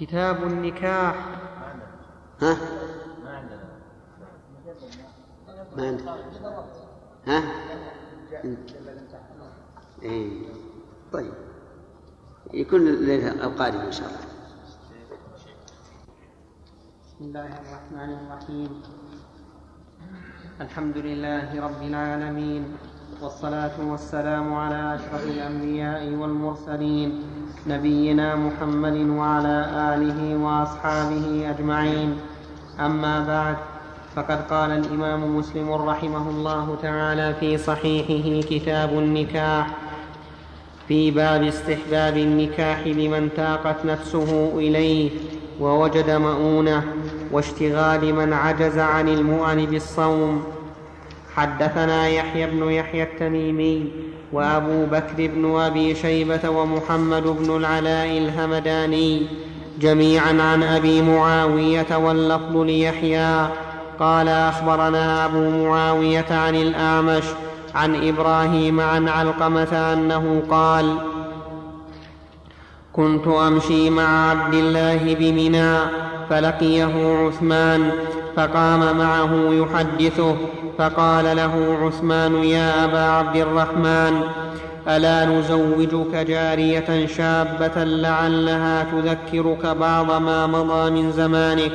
كتاب النكاح ها؟ ما عندك ها؟ إيه. طيب يكون الليلة القادم إن شاء الله بسم الله الرحمن الرحيم الحمد لله رب العالمين والصلاة والسلام على أشرف الأنبياء والمرسلين نبينا محمد وعلى آله وأصحابه أجمعين. أما بعد فقد قال الإمام مسلم رحمه الله تعالى في صحيحه كتاب النكاح في باب استحباب النكاح لمن تاقت نفسه إليه ووجد مؤونة واشتغال من عجز عن المؤن بالصوم حدثنا يحيى بن يحيى التميمي وأبو بكر بن أبي شيبة ومحمد بن العلاء الهمداني جميعا عن أبي معاوية واللفظ ليحيى قال أخبرنا أبو معاوية عن الأعمش عن إبراهيم عن علقمة أنه قال كنت أمشي مع عبد الله بمنى فلقيه عثمان فقام معه يحدثه فقال له عثمان يا أبا عبد الرحمن ألا نزوجك جارية شابة لعلها تذكرك بعض ما مضى من زمانك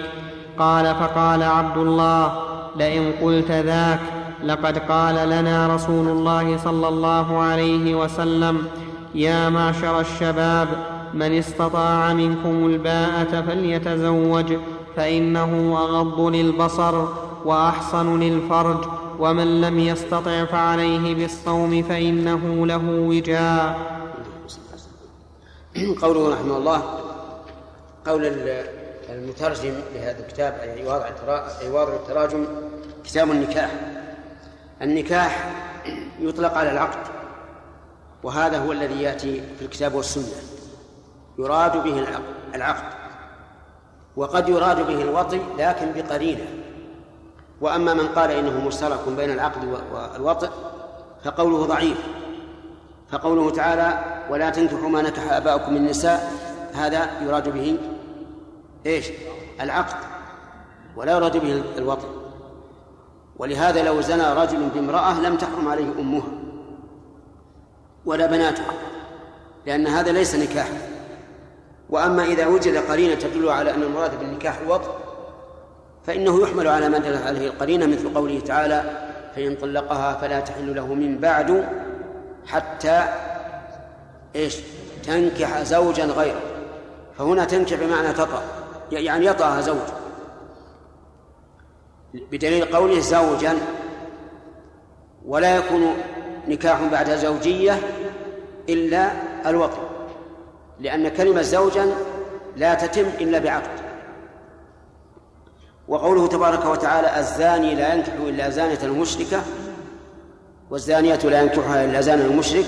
قال فقال عبد الله لئن قلت ذاك لقد قال لنا رسول الله صلى الله عليه وسلم يا معشر الشباب من استطاع منكم الباءة فليتزوج فإنه أغض للبصر وأحصن للفرج ومن لم يستطع فعليه بالصوم فإنه له وجاء. قوله رحمه الله قول المترجم لهذا الكتاب أي واضع التراجم كتاب النكاح. النكاح يطلق على العقد وهذا هو الذي يأتي في الكتاب والسنة. يراد به العقد وقد يراد به الوطي لكن بقرينة. وأما من قال إنه مشترك بين العقد والوطئ فقوله ضعيف. فقوله تعالى ولا تنكحوا ما نكح آباؤكم من النساء هذا يراد به إيش؟ العقد. ولا يراد به الوطئ ولهذا لو زنى رجل بامرأة لم تحرم عليه أمها ولا بناتها لأن هذا ليس نكاحا. وأما إذا وجد قرينة تدل على أن المراد بالنكاح الوطء فإنه يحمل على ما دلت عليه القرينة مثل قوله تعالى فإن طلقها فلا تحل له من بعد حتى إيش؟ تنكح زوجا غيره. فهنا تنكح بمعنى تطأ يعني يطأها زوج. بدليل قوله زوجا ولا يكون نكاح بعد زوجية إلا الوطن لأن كلمة زوجا لا تتم إلا بعقد. وقوله تبارك وتعالى الزاني لا ينكح إلا زانية مشركة والزانية لا ينكحها إلا زان مشرك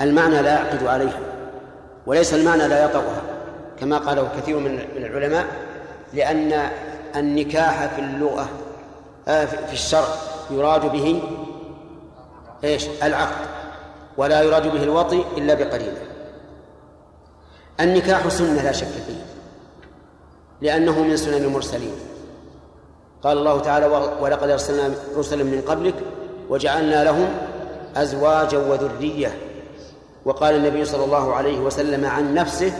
المعنى لا يعقد عليها وليس المعنى لا يطأها كما قاله كثير من العلماء لأن النكاح في اللغة آه، في الشرع يراد به إيش؟ العقد ولا يراد به الوطي إلا بقرينه النكاح سنة لا شك فيه لأنه من سنن المرسلين. قال الله تعالى ولقد أرسلنا رسلا من قبلك وجعلنا لهم أزواجا وذرية. وقال النبي صلى الله عليه وسلم عن نفسه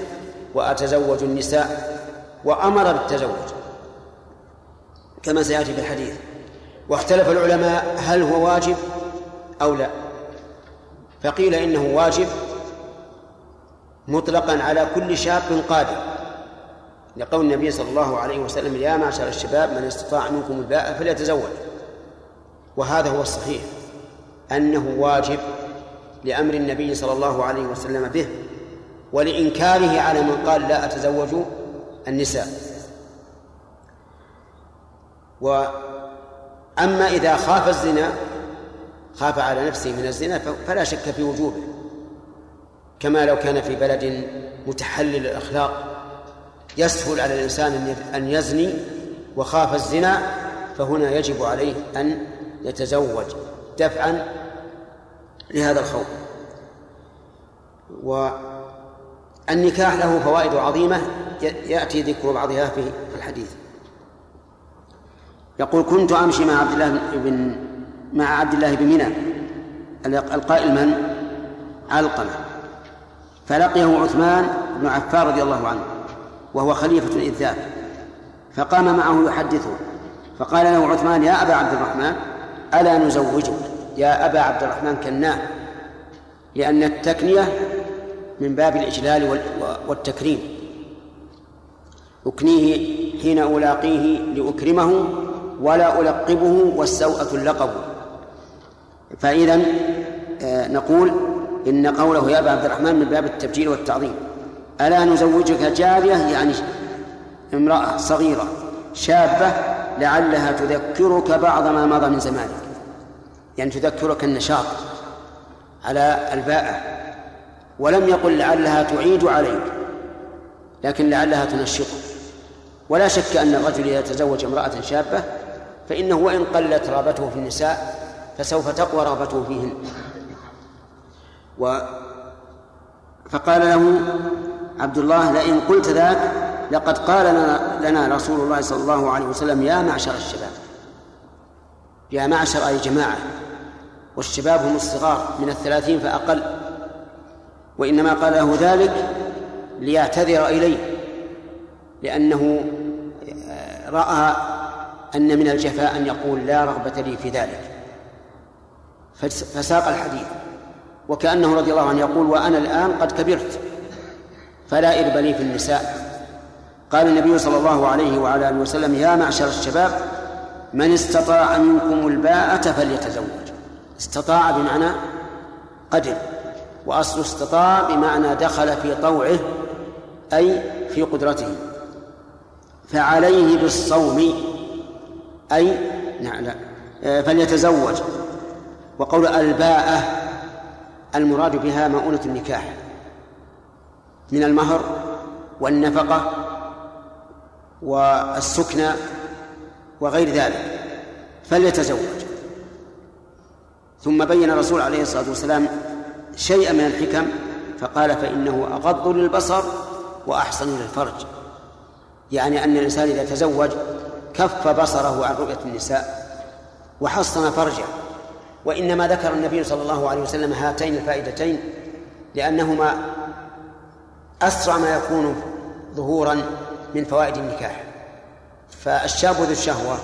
وأتزوج النساء. وأمر بالتزوج كما سيأتي في الحديث. واختلف العلماء هل هو واجب أو لا؟ فقيل إنه واجب مطلقا على كل شاب قادر. لقول النبي صلى الله عليه وسلم يا معشر الشباب من استطاع منكم الباء فليتزوج. وهذا هو الصحيح. أنه واجب لأمر النبي صلى الله عليه وسلم به ولإنكاره على من قال لا أتزوج النساء. وأما إذا خاف الزنا خاف على نفسه من الزنا فلا شك في وجوبه. كما لو كان في بلد متحلل الأخلاق يسهل على الإنسان أن يزني وخاف الزنا فهنا يجب عليه أن يتزوج دفعا لهذا الخوف. والنكاح له فوائد عظيمة يأتي ذكر بعضها في الحديث. يقول كنت أمشي مع عبد الله بن مع عبد الله بن منى القائل من؟ علقمة. فلقيه عثمان بن عفان رضي الله عنه وهو خليفة إذ ذاك فقام معه يحدثه فقال له عثمان يا أبا عبد الرحمن ألا نزوجك؟ يا أبا عبد الرحمن كناه لأن التكنية من باب الإجلال والتكريم. أكنيه حين ألاقيه لأكرمه ولا ألقبه والسوءة اللقب. فإذا آه، نقول إن قوله يا أبا عبد الرحمن من باب التبجيل والتعظيم ألا نزوجك جارية؟ يعني امرأة صغيرة شابة لعلها تذكرك بعض ما مضى من زمانك. يعني تذكرك النشاط على الباءة. ولم يقل لعلها تعيد عليك لكن لعلها تنشطك. ولا شك أن الرجل إذا تزوج امرأة شابة فإنه وإن قلت رغبته في النساء فسوف تقوى رغبته فيهن. و فقال له عبد الله لئن قلت ذاك لقد قال لنا, لنا رسول الله صلى الله عليه وسلم يا معشر الشباب يا معشر أي جماعة والشباب هم الصغار من الثلاثين فأقل وإنما قال له ذلك ليعتذر إليه لأنه رأى أن من الجفاء أن يقول لا رغبة لي في ذلك. فساق الحديث. وكأنه رضي الله عنه يقول وأنا الآن قد كبرت فلا إرب لي في النساء. قال النبي صلى الله عليه وعلى آله وسلم يا معشر الشباب من استطاع منكم الباءة فليتزوج. استطاع بمعنى قدر وأصل استطاع بمعنى دخل في طوعه أي في قدرته. فعليه بالصوم أي نعم لا فليتزوج. وقول الباءة المراد بها مؤونة النكاح. من المهر والنفقة والسكنى وغير ذلك فليتزوج. ثم بين الرسول عليه الصلاة والسلام شيئا من الحكم فقال فإنه أغض للبصر وأحسن للفرج. يعني أن الإنسان إذا تزوج كف بصره عن رؤية النساء وحصن فرجه. وإنما ذكر النبي صلى الله عليه وسلم هاتين الفائدتين لأنهما أسرع ما يكون ظهورا من فوائد النكاح. فالشاب ذو الشهوة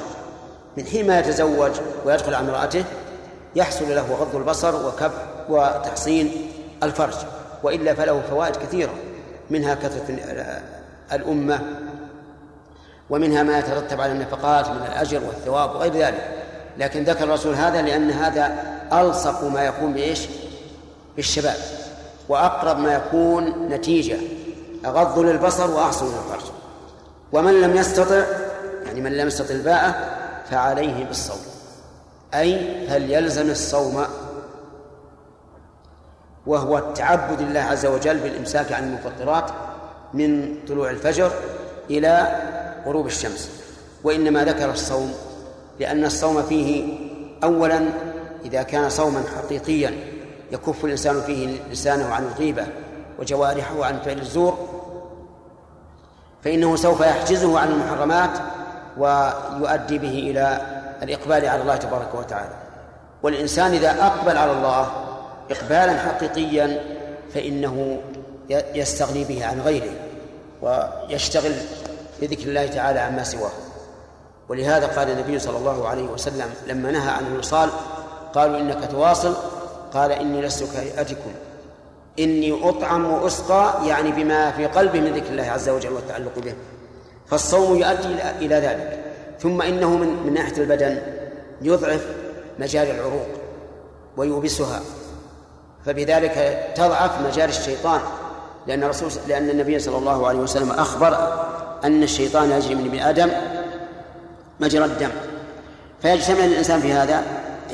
من حين ما يتزوج ويدخل على امرأته يحصل له غض البصر وكف وتحصين الفرج وإلا فله فوائد كثيرة منها كثرة الأمة ومنها ما يترتب على النفقات من الأجر والثواب وغير ذلك. لكن ذكر الرسول هذا لأن هذا ألصق ما يكون بإيش؟ بالشباب وأقرب ما يكون نتيجة أغض للبصر وأحصن للفرج. ومن لم يستطع يعني من لم يستطع الباءة فعليه بالصوم. أي هل يلزم الصوم؟ وهو التعبد لله عز وجل بالإمساك عن المفطرات من طلوع الفجر إلى غروب الشمس. وإنما ذكر الصوم لأن الصوم فيه أولا إذا كان صوما حقيقيا يكف الإنسان فيه لسانه عن الغيبة وجوارحه عن فعل الزور فإنه سوف يحجزه عن المحرمات ويؤدي به إلى الإقبال على الله تبارك وتعالى. والإنسان إذا أقبل على الله إقبالا حقيقيا فإنه يستغني به عن غيره ويشتغل بذكر الله تعالى عما سواه. ولهذا قال النبي صلى الله عليه وسلم لما نهى عن الوصال قالوا إنك تواصل قال إني لست كهيئتكم إني أطعم وأسقى يعني بما في قلبي من ذكر الله عز وجل والتعلق به. فالصوم يؤدي إلى ذلك. ثم إنه من, ناحية البدن يضعف مجاري العروق ويوبسها. فبذلك تضعف مجاري الشيطان لأن الرسول لأن النبي صلى الله عليه وسلم أخبر أن الشيطان يجري من ابن آدم مجرى الدم. فيجتمع الإنسان في هذا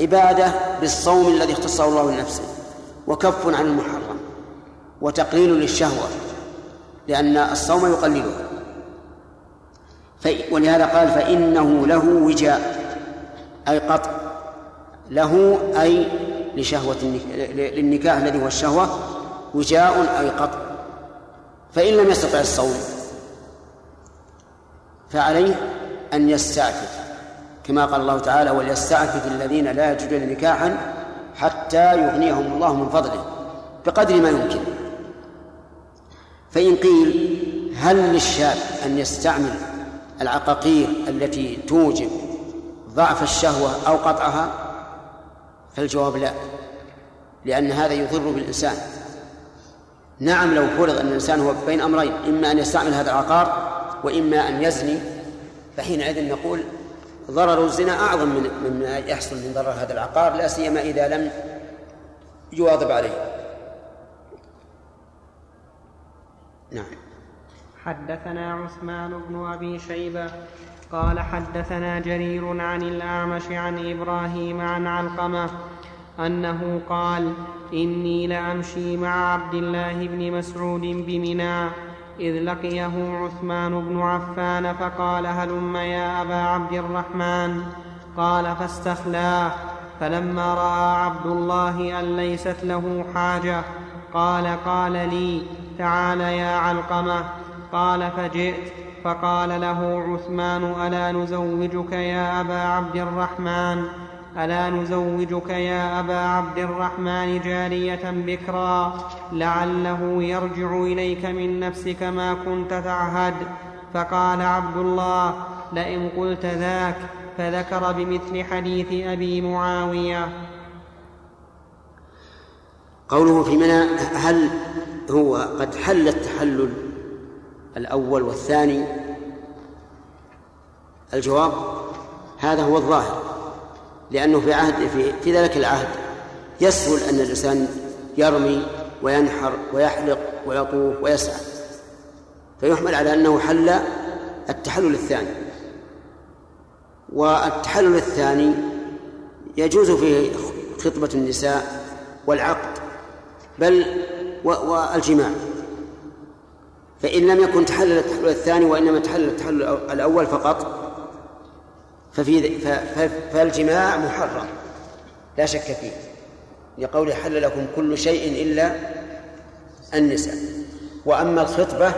عبادة بالصوم الذي اختصه الله لنفسه وكف عن المحرم وتقليل للشهوة لأن الصوم يقللها. ولهذا قال فإنه له وجاء أي قطع له أي لشهوة للنكاح الذي هو الشهوة وجاء أي قطع. فإن لم يستطع الصوم فعليه أن يستعفف. كما قال الله تعالى وليستعفف الذين لا يجدون نكاحا حتى يغنيهم الله من فضله بقدر ما يمكن. فإن قيل هل للشاب أن يستعمل العقاقير التي توجب ضعف الشهوة أو قطعها؟ فالجواب لا لأن هذا يضر بالإنسان. نعم لو فرض أن الإنسان هو بين أمرين إما أن يستعمل هذا العقار وإما أن يزني فحينئذ نقول ضرر الزنا أعظم من مما يحصل من ضرر هذا العقار لا سيما إذا لم يواظب عليه. نعم. حدثنا عثمان بن أبي شيبة قال حدثنا جرير عن الأعمش عن إبراهيم عن علقمة أنه قال إني لأمشي مع عبد الله بن مسعود بمنى إذ لقيه عثمان بن عفان فقال هلم يا أبا عبد الرحمن؟ قال فاستخلاه. فلما رأى عبد الله أن ليست له حاجة قال قال لي تعال يا علقمة. قال فجئت. فقال له عثمان ألا نزوجك يا أبا عبد الرحمن؟ ألا نزوجك يا أبا عبد الرحمن جارية بكرا لعله يرجع إليك من نفسك ما كنت تعهد. فقال عبد الله لئن قلت ذاك فذكر بمثل حديث أبي معاوية. قوله في منى هل هو قد حل التحلل الأول والثاني؟ الجواب هذا هو الظاهر. لأنه في عهد في, في ذلك العهد يسهل أن الإنسان يرمي وينحر ويحلق ويطوف ويسعى. فيحمل على أنه حل التحلل الثاني. والتحلل الثاني يجوز فيه خطبة النساء والعقد بل والجماع. فإن لم يكن تحلل التحلل الثاني وإنما تحلل التحلل الأول فقط ففي فالجماع محرم. لا شك فيه. لقول حل لكم كل شيء إلا النساء. وأما الخطبة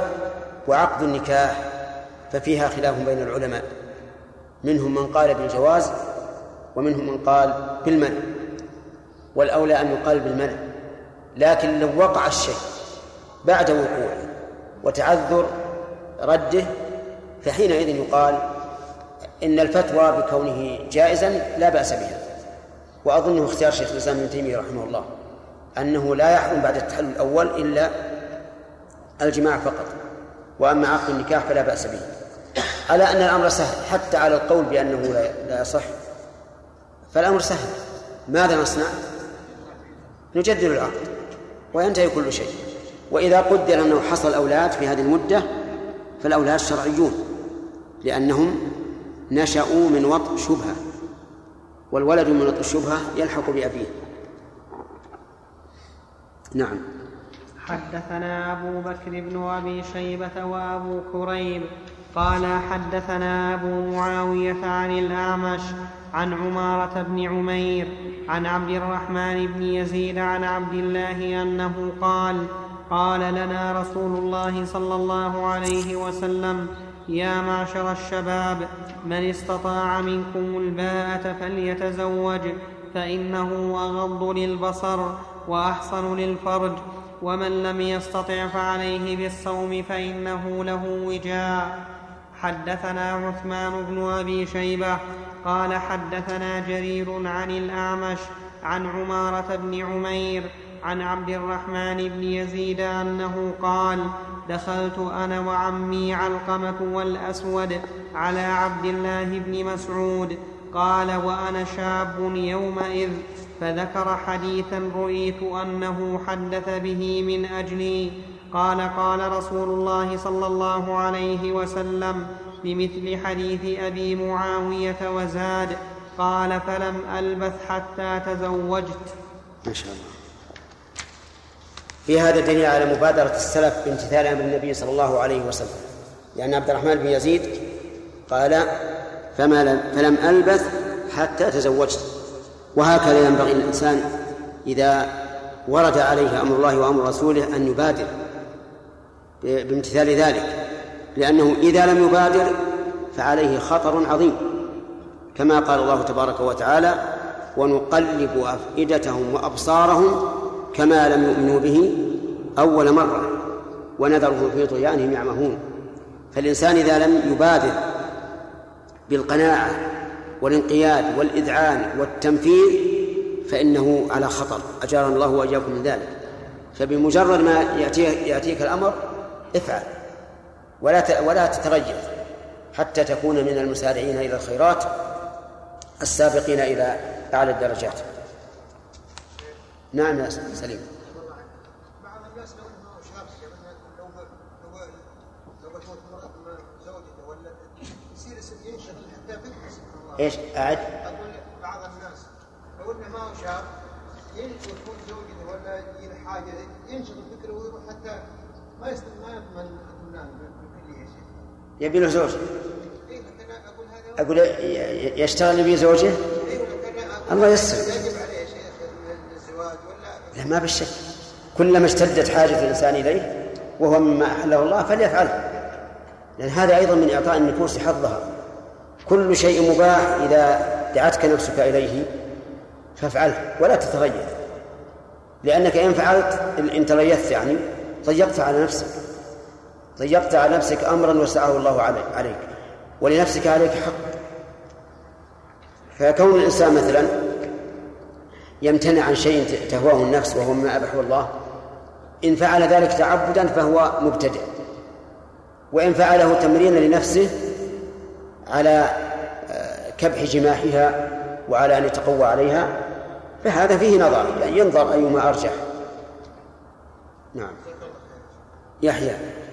وعقد النكاح ففيها خلاف بين العلماء. منهم من قال بالجواز ومنهم من قال بالمنع. والأولى أن يقال بالمنع. لكن لو وقع الشيء بعد وقوعه وتعذر رده فحينئذ يقال إن الفتوى بكونه جائزا لا بأس بها. وأظنه اختيار شيخ الإسلام ابن تيمية رحمه الله أنه لا يحرم بعد التحلل الأول إلا الجماع فقط وأما عقد النكاح فلا بأس به. على أن الأمر سهل حتى على القول بأنه لا يصح فالأمر سهل. ماذا نصنع؟ نجدد العقد وينتهي كل شيء. وإذا قدر أنه حصل أولاد في هذه المدة فالأولاد شرعيون لأنهم نشأوا من وطء شبهة والولد من وطء الشبهة يلحق بأبيه. نعم. حدثنا أبو بكر بن أبي شيبة وأبو كريب قال حدثنا أبو معاوية عن الأعمش عن عمارة بن عمير عن عبد الرحمن بن يزيد عن عبد الله أنه قال قال لنا رسول الله صلى الله عليه وسلم يا معشر الشباب من استطاع منكم الباءة فليتزوج فإنه أغض للبصر وأحصن للفرج ومن لم يستطع فعليه بالصوم فإنه له وجاء حدثنا عثمان بن أبي شيبة قال حدثنا جرير عن الأعمش عن عمارة بن عمير عن عبد الرحمن بن يزيد أنه قال دخلت أنا وعمي علقمة والأسود على عبد الله بن مسعود. قال وأنا شاب يومئذ. فذكر حديثا رؤيت أنه حدث به من أجلي. قال قال رسول الله صلى الله عليه وسلم بمثل حديث أبي معاوية وزاد قال فلم ألبث حتى تزوجت. ما شاء الله. في هذا دليل على مبادرة السلف بامتثال أمر النبي صلى الله عليه وسلم. لأن عبد الرحمن بن يزيد قال فما لم فلم ألبث حتى تزوجت. وهكذا ينبغي الإنسان إذا ورد عليه أمر الله وأمر رسوله أن يبادر بامتثال ذلك. لأنه إذا لم يبادر فعليه خطر عظيم. كما قال الله تبارك وتعالى ونقلب أفئدتهم وأبصارهم كما لم يؤمنوا به أول مرة ونذرهم في طغيانهم يعمهون. فالإنسان إذا لم يبادر بالقناعة والانقياد والإذعان والتنفيذ فإنه على خطر. أجارنا الله وإياكم من ذلك. فبمجرد ما يأتيك, يأتيك الأمر افعل. ولا ولا تتريث حتى تكون من المسارعين إلى الخيرات السابقين إلى أعلى الدرجات. نعم يا سليم بعض الناس لو شاب لو لو لو زوجته ولا يصير ينشغل حتى إيش؟ أعد؟ أقول بعض الناس لو انه ما هو شاب وتموت زوجته ولا يجي حاجة ينشغل فكره ويروح حتى ما يستطيع ما يضمن يبي له زوج أقول يشتغل يبي زوجه؟ الله يسر لا ما بالشك. كلما اشتدت حاجة الإنسان إليه وهو مما أحله الله فليفعله. لأن هذا أيضا من إعطاء النفوس حظها. كل شيء مباح إذا دعتك نفسك إليه فافعله ولا تتريث لأنك إن فعلت إن تريثت يعني ضيقت على نفسك. ضيقت على نفسك أمرا وسعه الله عليك. ولنفسك عليك حق. فكون الإنسان مثلا يمتنع عن شيء تهواه النفس وهو ما أبحه الله. إن فعل ذلك تعبدا فهو مبتدع. وإن فعله تمرينا لنفسه على آه، كبح جماحها وعلى أن يتقوى عليها فهذا فيه نظر يعني ينظر أيما أرجح. نعم. يحيى. يعني.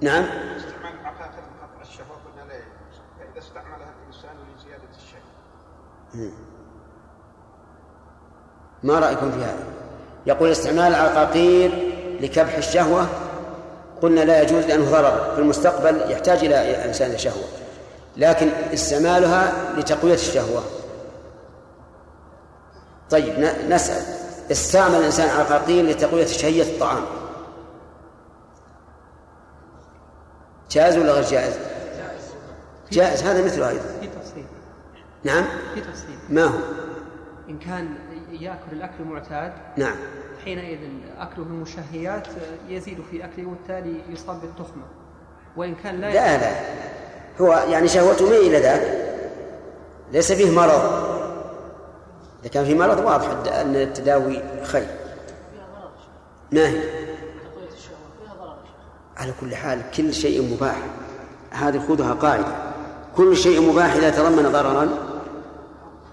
نعم. استعمال العقاقير لقطع الشهوة قلنا لا إذا استعملها الإنسان لزيادة الشهوة ما رأيكم في هذا؟ يقول استعمال العقاقير لكبح الشهوة. قلنا لا يجوز لأنه ضرر. في المستقبل يحتاج إلى إنسان شهوة. لكن استعمالها لتقوية الشهوة. طيب نسأل. استعمل الإنسان عقاقير لتقوية شهية الطعام. جائز ولا غير جائز؟ جائز. هذا مثله أيضا. في تفصيل نعم؟ في تفصيل ما هو؟ إن كان يأكل الأكل المعتاد. نعم. حينئذ أكله المشهيات يزيد في أكله وبالتالي يصاب بالتخمة. وإن كان لا لا لا. هو يعني شهوته ما إلى ذاك. ليس فيه مرض. إذا كان في مرض واضح أن التداوي خير. ما هي؟ على كل حال كل شيء مباح. هذه خذها قاعدة. كل شيء مباح إذا تضمن ضررا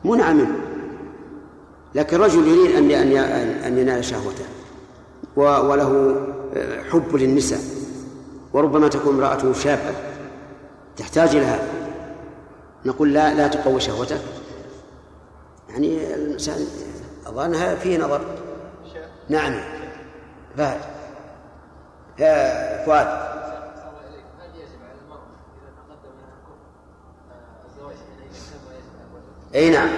منع منه. لكن رجل يريد أن أن ينال شهوته وله حب للنساء وربما تكون امرأته شابة تحتاج إلى هذا. نقول لا لا تقوي شهوتك. يعني الإنسان أظنها فيه نظر. نعم. فهد. فؤاد. إي نعم.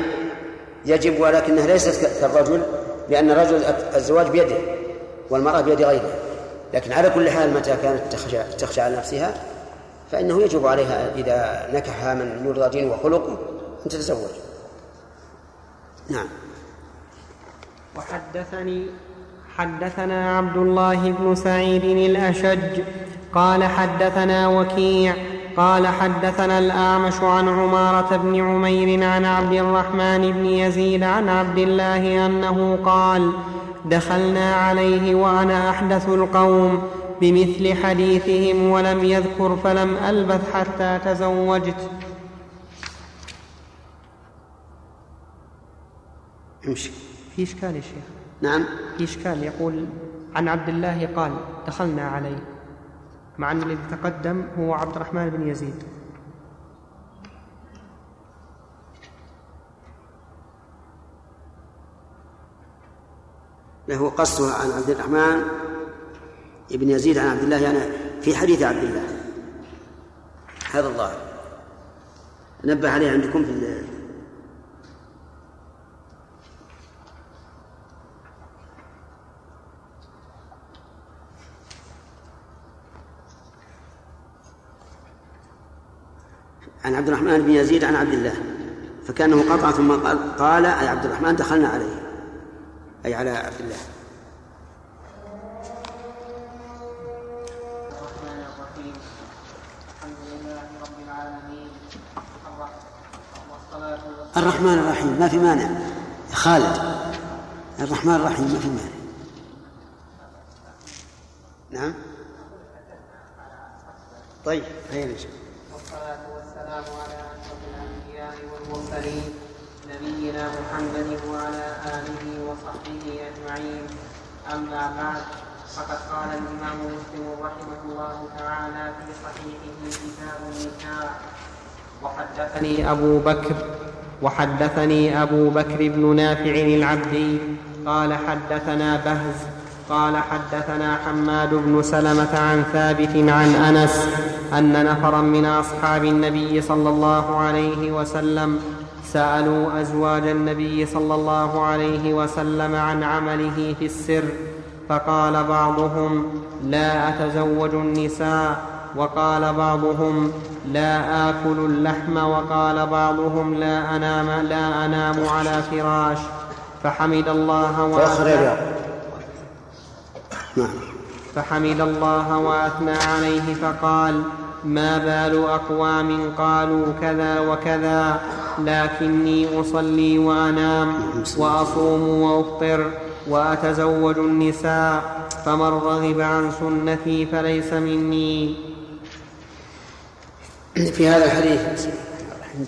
يجب ولكنها ليست كالرجل لأن الرجل الزواج بيده والمرأة بيد غيرها لكن على كل حال متى كانت تخشى, تخشى على نفسها فإنه يجب عليها إذا نكحها من يرضى دينه وخلقه أن تتزوج. نعم. وحدثني حدثنا عبد الله بن سعيد الأشج قال حدثنا وكيع قال حدثنا الأعمش عن عمارة بن عمير عن عبد الرحمن بن يزيد عن عبد الله أنه قال دخلنا عليه وأنا أحدث القوم بمثل حديثهم ولم يذكر فلم ألبث حتى تزوجت. امشي. في إشكال يا شيخ. نعم. في إشكال يقول عن عبد الله قال دخلنا عليه. مع أن الذي تقدم هو عبد الرحمن بن يزيد. له قصة عن عبد الرحمن بن يزيد عن عبد الله يعني في حديث عبد الله. هذا الظاهر. نبه عليه عندكم في عن عبد الرحمن بن يزيد عن عبد الله فكأنه قطع ثم قال قال أي عبد الرحمن دخلنا عليه. أي على عبد الله. الرحمن الرحيم ما في مانع. خالد الرحمن الرحيم ما في مانع. نعم. طيب هيا والصلاة والسلام على أشرف الأنبياء والمرسلين نبينا محمد وعلى آله وصحبه أجمعين. أما بعد فقد قال الإمام مسلم رحمه الله تعالى في صحيحه كتاب النكاح. وحدثني أبو بكر وحدثني أبو بكر بن نافع العبدي قال حدثنا بهز قال حدثنا حماد بن سلمة عن ثابت عن أنس أن نفرا من أصحاب النبي صلى الله عليه وسلم سألوا أزواج النبي صلى الله عليه وسلم عن عمله في السر فقال بعضهم لا أتزوج النساء. وقال بعضهم لا آكل اللحم. وقال بعضهم لا أنام لا أنام على فراش. فحمد الله وأثنى. فحمد الله وأثنى عليه فقال ما بال أقوام قالوا كذا وكذا لكني أصلي وأنام وأصوم وأفطر وأتزوج النساء فمن رغب عن سنتي فليس مني. في هذا الحديث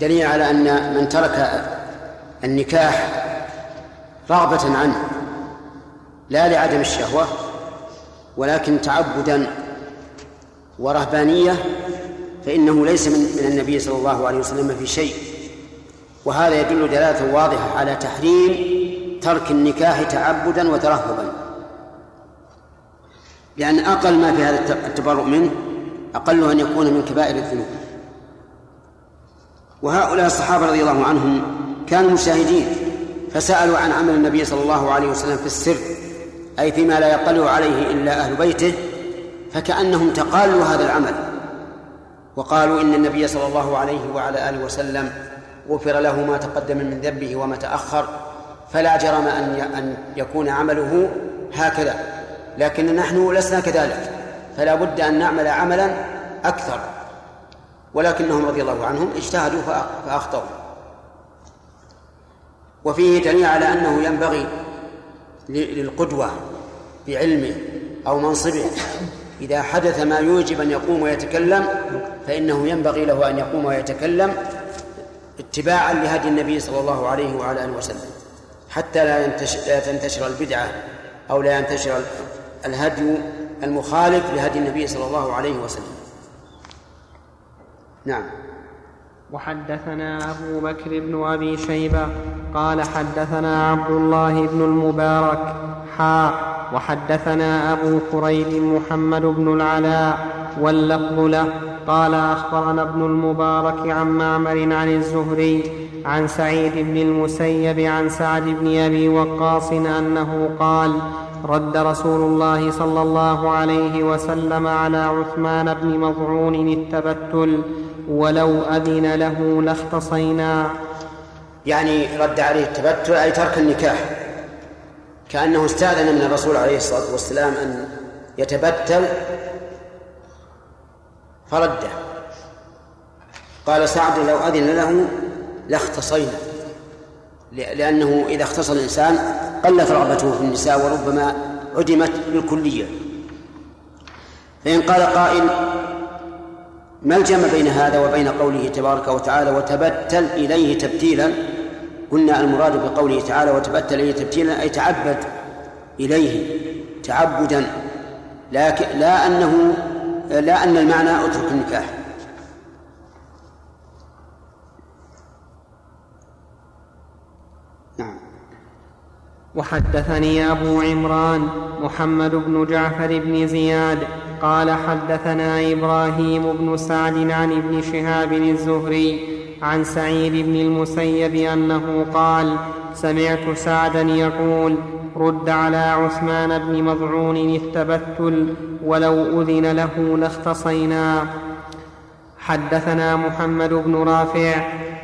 دليل على أن من ترك النكاح رغبة عنه لا لعدم الشهوة ولكن تعبدا ورهبانية فإنه ليس من, من النبي صلى الله عليه وسلم في شيء. وهذا يدل دلالة واضحة على تحريم ترك النكاح تعبدا وترهبا. لأن أقل ما في هذا التبرؤ منه أقل أن يكون من كبائر الذنوب. وهؤلاء الصحابة رضي الله عنهم كانوا مشاهدين فسألوا عن عمل النبي صلى الله عليه وسلم في السر أي فيما لا يطلع عليه إلا أهل بيته فكأنهم تقالوا هذا العمل. وقالوا إن النبي صلى الله عليه وعلى آله وسلم غفر له ما تقدم من ذنبه وما تأخر فلا جرم أن أن يكون عمله هكذا. لكن نحن لسنا كذلك فلا بد أن نعمل عملا أكثر. ولكنهم رضي الله عنهم اجتهدوا فأخطأوا. وفيه دليل على أنه ينبغي للقدوة بعلمه أو منصبه. إذا حدث ما يوجب أن يقوم ويتكلم فإنه ينبغي له أن يقوم ويتكلم اتباعا لهدي النبي صلى الله عليه وعلى آله وسلم حتى لا, لا تنتشر البدعة أو لا ينتشر الهدي المخالف لهدي النبي صلى الله عليه وسلم. نعم. وحدثنا أبو بكر بن أبي شيبة قال حدثنا عبد الله بن المبارك حا وحدثنا أبو كريب محمد بن العلاء واللفظ له قال أخبرنا ابن المبارك عن معمر عن الزهري عن سعيد بن المسيب عن سعد بن أبي وقاص أنه قال رد رسول الله صلى الله عليه وسلم على عثمان بن مظعون التبتل ولو أذن له لاختصينا. يعني رد عليه التبتل أي ترك النكاح. كأنه استأذن من الرسول عليه الصلاة والسلام أن يتبتل فرده. قال سعد لو أذن له لاختصينا لأنه إذا اختص الإنسان قلت رغبته في النساء وربما عدمت بالكلية. فإن قال قائل ما الجمع بين هذا وبين قوله تبارك وتعالى وتبتل إليه تبتيلا؟ قلنا المراد بقوله تعالى وتبتل إليه تبتيلا أي تعبد إليه تعبدا لكن لا أنه لا أن المعنى أترك النكاح. نعم. وحدثني أبو عمران محمد بن جعفر بن زياد قال حدثنا إبراهيم بن سعد عن ابن شهاب الزهري عن سعيد بن المسيب أنه قال سمعت سعدا يقول رد على عثمان بن مضعون التبتل ولو أذن له لاختصينا. حدثنا محمد بن رافع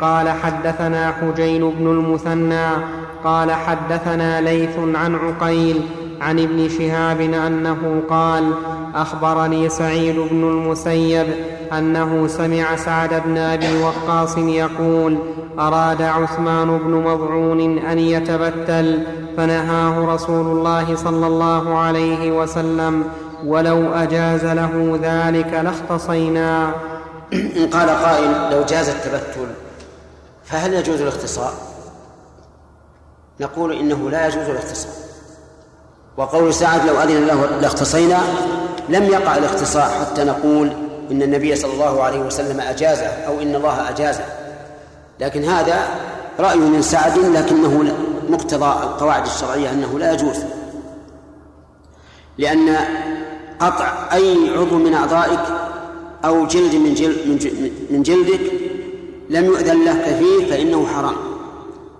قال حدثنا حجين بن المثنى قال حدثنا ليث عن عقيل عن ابن شهاب أنه قال أخبرني سعيد بن المسيب أنه سمع سعد بن أبي وقاص يقول أراد عثمان بن مضعون أن يتبتل فنهاه رسول الله صلى الله عليه وسلم ولو أجاز له ذلك لاختصينا. ان قال قائل لو جاز التبتل فهل يجوز الاختصار نقول إنه لا يجوز الاختصار وقول سعد لو أذن له لاختصينا لم يقع الاختصار حتى نقول إن النبي صلى الله عليه وسلم أجازه أو إن الله أجازه. لكن هذا رأي من سعد لكنه مقتضى القواعد الشرعية أنه لا يجوز. لأن قطع أي عضو من أعضائك أو جلد من جلد من جلدك لم يؤذن لك فيه فإنه حرام.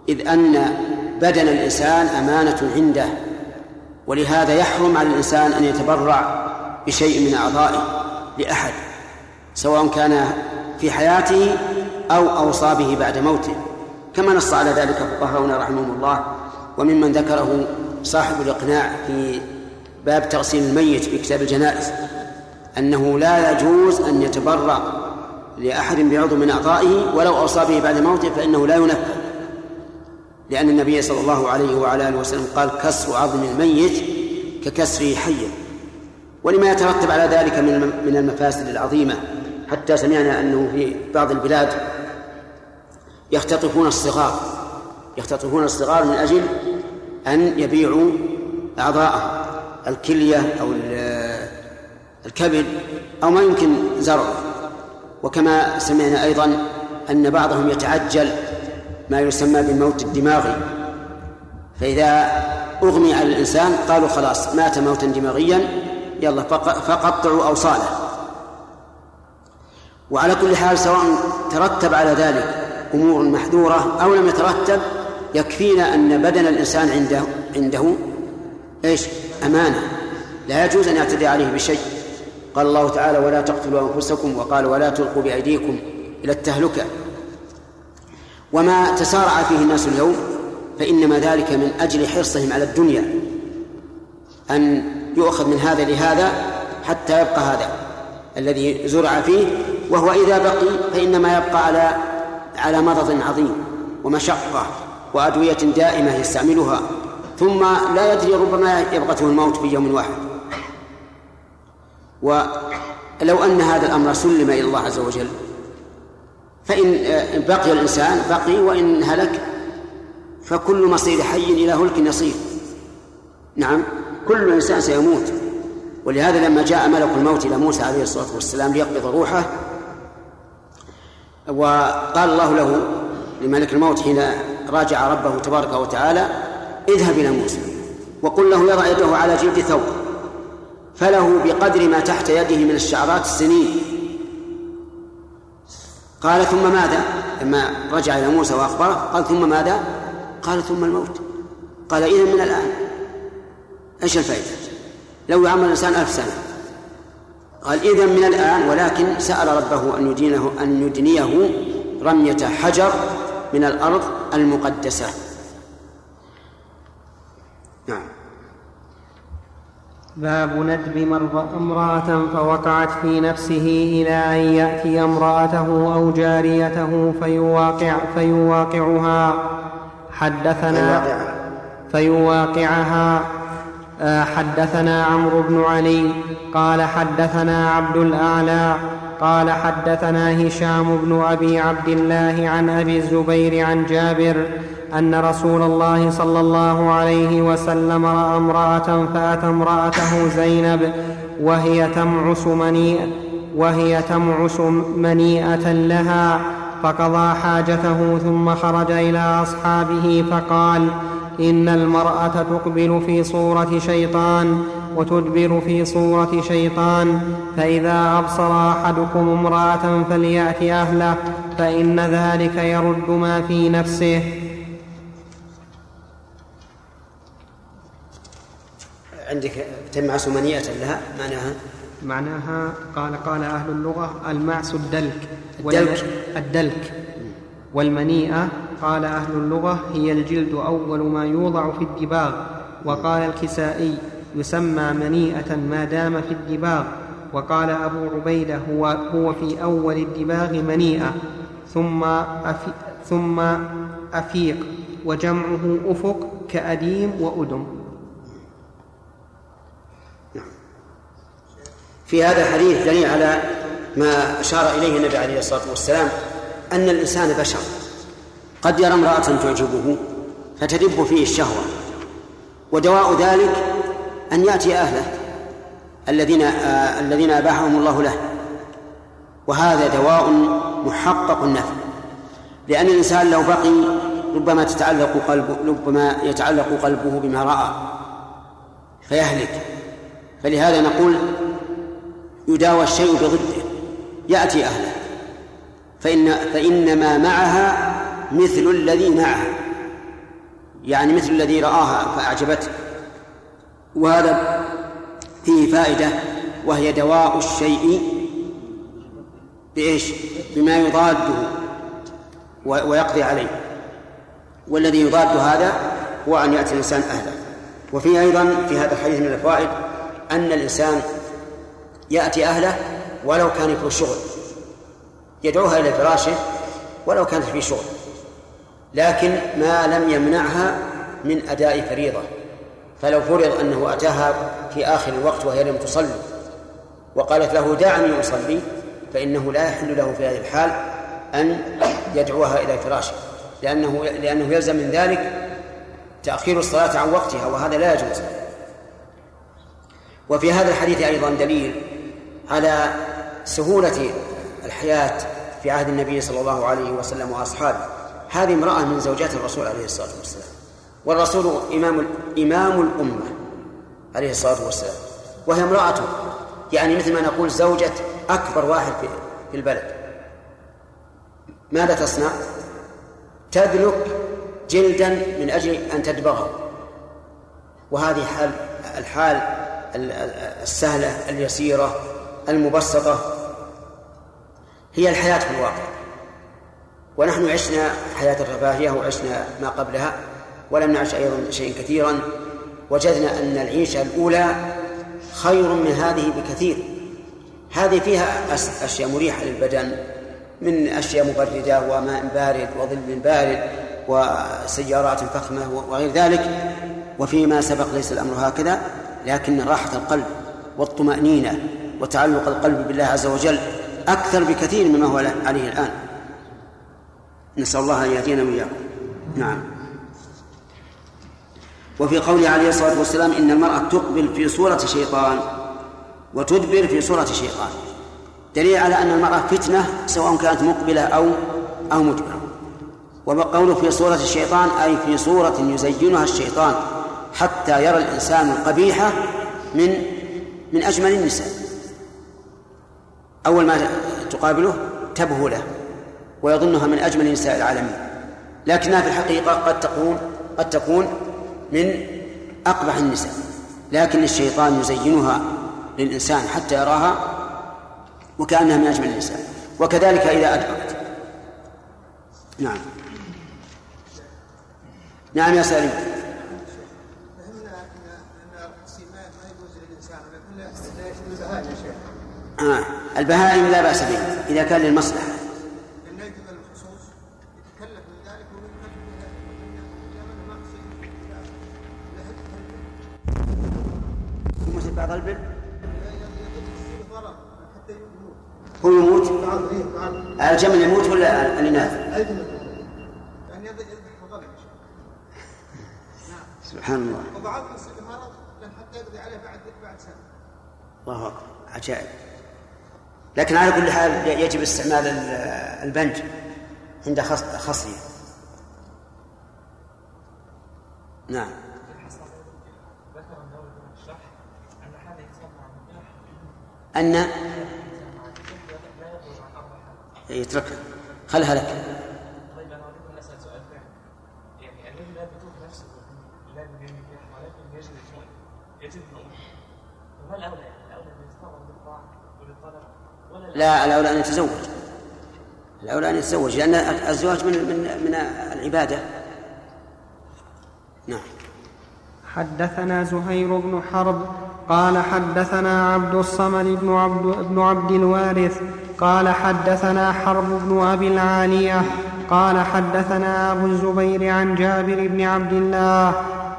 إذ أن بدن الإنسان أمانة عنده. ولهذا يحرم على الإنسان أن يتبرع بشيء من أعضائه لأحد سواء كان في حياته أو اوصى به بعد موته. كما نص على ذلك فقهاؤنا رحمهم الله وممن ذكره صاحب الإقناع في باب تغسيل الميت في كتاب الجنائز أنه لا يجوز أن يتبرع لأحد بعضو من أعضائه ولو أوصى به بعد موته فإنه لا ينفذ. لأن النبي صلى الله عليه وعلى آله وسلم قال كسر عظم الميت ككسره حيا ولما يترتب على ذلك من من المفاسد العظيمة حتى سمعنا أنه في بعض البلاد يختطفون الصغار يختطفون الصغار من أجل أن يبيعوا أعضاءهم الكلية أو الكبد أو ما يمكن زرعه. وكما سمعنا أيضا أن بعضهم يتعجل ما يسمى بالموت الدماغي. فإذا أغمي على الإنسان قالوا خلاص مات موتا دماغيا يلا فقطعوا أوصاله. وعلى كل حال سواء ترتب على ذلك أمور محذورة أو لم يترتب يكفينا أن بدن الإنسان عنده عنده إيش؟ أمانة. لا يجوز أن يعتدي عليه بشيء. قال الله تعالى ولا تقتلوا أنفسكم وقال ولا تلقوا بأيديكم إلى التهلكة. وما تسارع فيه الناس اليوم فإنما ذلك من أجل حرصهم على الدنيا أن يؤخذ من هذا لهذا حتى يبقى هذا الذي زرع فيه وهو إذا بقي فإنما يبقى على على مرض عظيم ومشقة وأدوية دائمة يستعملها ثم لا يدري ربما يبغته الموت في يوم واحد. ولو أن هذا الأمر سلم إلى الله عز وجل فإن بقي الإنسان بقي وإن هلك فكل مصير حي إلى هلك يصير. نعم كل إنسان سيموت. ولهذا لما جاء ملك الموت إلى موسى عليه الصلاة والسلام ليقبض روحه وقال الله له لملك الموت حين راجع ربه تبارك وتعالى اذهب إلى موسى وقل له يضع يده على جلد ثوب فله بقدر ما تحت يده من الشعرات السنين. قال ثم ماذا؟ لما رجع إلى موسى وأخبره قال ثم ماذا؟ قال ثم الموت. قال إذا من الآن. إيش الفائدة؟ لو يعمل الإنسان ألف سنة. قال إذا من الآن ولكن سأل ربه أن يدينه أن يدنيه رمية حجر من الأرض المقدسة. نعم. باب ندب امرأة فوقعت في نفسه إلى أن يأتي امرأته أو جاريته فيواقع فيواقعها. حدثنا فيواقعها. آه، حدثنا عمرو بن علي. قال حدثنا عبد الأعلى. قال حدثنا هشام بن أبي عبد الله عن أبي الزبير عن جابر. أن رسول الله صلى الله عليه وسلم رأى امرأة فأتى امرأته زينب وهي تمعس منيئة وهي تمعس منيئة لها فقضى حاجته ثم خرج إلى أصحابه فقال إن المرأة تقبل في صورة شيطان وتدبر في صورة شيطان فإذا أبصر أحدكم امرأة فليأت أهله فإن ذلك يرد ما في نفسه عندك تمعس منيئة لها؟ معناها؟ معناها قال قال أهل اللغة المعس الدلك. الدلك. الدلك. والمنيئة قال أهل اللغة هي الجلد أول ما يوضع في الدباغ. وقال الكسائي يسمى منيئة ما دام في الدباغ. وقال أبو عبيدة هو, هو في أول الدباغ منيئة. ثم أفي ثم أفيق. وجمعه أفق كأديم وأدم. في هذا الحديث دليل على ما أشار إليه النبي عليه الصلاة والسلام أن الإنسان بشر. قد يرى امرأة تعجبه فتدب فيه الشهوة. ودواء ذلك أن يأتي أهله الذين آه الذين أباحهم الله له. وهذا دواء محقق النفع. لأن الإنسان لو بقي ربما تتعلق قلبه ربما يتعلق قلبه بما رأى فيهلك. فلهذا نقول يداوى الشيء بضده. يأتي أهله. فإن فإن ما معها مثل الذي معها. يعني مثل الذي رآها فأعجبته. وهذا فيه فائدة وهي دواء الشيء بإيش؟ بما يضاده ويقضي عليه. والذي يضاد هذا هو أن يأتي الإنسان أهله. وفي أيضا في هذا الحديث من الفوائد أن الإنسان يأتي أهله ولو كان في شغل. يدعوها إلى فراشه ولو كانت في شغل. لكن ما لم يمنعها من أداء فريضة. فلو فرض أنه أتاها في آخر الوقت وهي لم تصلي وقالت له دعني أصلي فإنه لا يحل له في هذه الحال أن يدعوها إلى فراشه. لأنه لأنه يلزم من ذلك تأخير الصلاة عن وقتها وهذا لا يجوز. وفي هذا الحديث أيضا دليل على سهولة الحياة في عهد النبي صلى الله عليه وسلم وأصحابه. هذه امرأة من زوجات الرسول عليه الصلاة والسلام. والرسول إمام إمام الأمة عليه الصلاة والسلام. وهي امرأته يعني مثل ما نقول زوجة أكبر واحد في البلد. ماذا تصنع؟ تدلك جلدا من أجل أن تدبغه وهذه حال الحال السهلة اليسيرة المبسطة هي الحياة في الواقع. ونحن عشنا حياة الرفاهية وعشنا ما قبلها ولم نعش أيضا شيئا كثيرا. وجدنا أن العيشة الأولى خير من هذه بكثير. هذه فيها أشياء مريحة للبدن من أشياء مبردة وماء بارد وظل بارد وسيارات فخمة وغير ذلك. وفيما سبق ليس الأمر هكذا لكن راحة القلب والطمأنينة وتعلق القلب بالله عز وجل أكثر بكثير مما هو عليه الآن. نسأل الله أن يهدينا وإياكم نعم. وفي قوله عليه الصلاة والسلام إن المرأة تقبل في صورة شيطان وتدبر في صورة شيطان. دليل على أن المرأة فتنة سواء كانت مقبلة أو أو مدبرة وقوله في صورة الشيطان أي في صورة يزينها الشيطان حتى يرى الإنسان القبيحة من من أجمل النساء. أول ما تقابله تبهو له ويظنها من أجمل نساء العالمين. لكنها في الحقيقة قد تكون قد تكون من أقبح النساء. لكن الشيطان يزينها للإنسان حتى يراها وكأنها من أجمل النساء. وكذلك إذا أدبرت. نعم. نعم يا سالم. آه. البهائم لا بأس به إذا كان للمصلحة. مثل بعض البر؟ هو يموت؟ الجمل يموت ولا الإناث؟ سبحان الله. وبعضهم يصيب المرض حتى يقضي عليه بعد بعد سنة. الله أكبر. عجائب. لكن على كل حال يجب استعمال البنج عند خصية نعم. أن يتركها خلها لك طيب أنا أريد أن أسأل سؤال ثاني يعني الذي لا بتوب نفسه لا ولكن يجب يجب الأولى يعني الأولى لا الأولى أن يتزوج. الأولى أن يتزوج لأن الزواج من من من العبادة. نعم. حدثنا زهير بن حرب قال حدثنا عبد الصمد بن عبد, بن عبد الوارث قال حدثنا حرب بن أبي العالية قال حدثنا أبو الزبير عن جابر بن عبد الله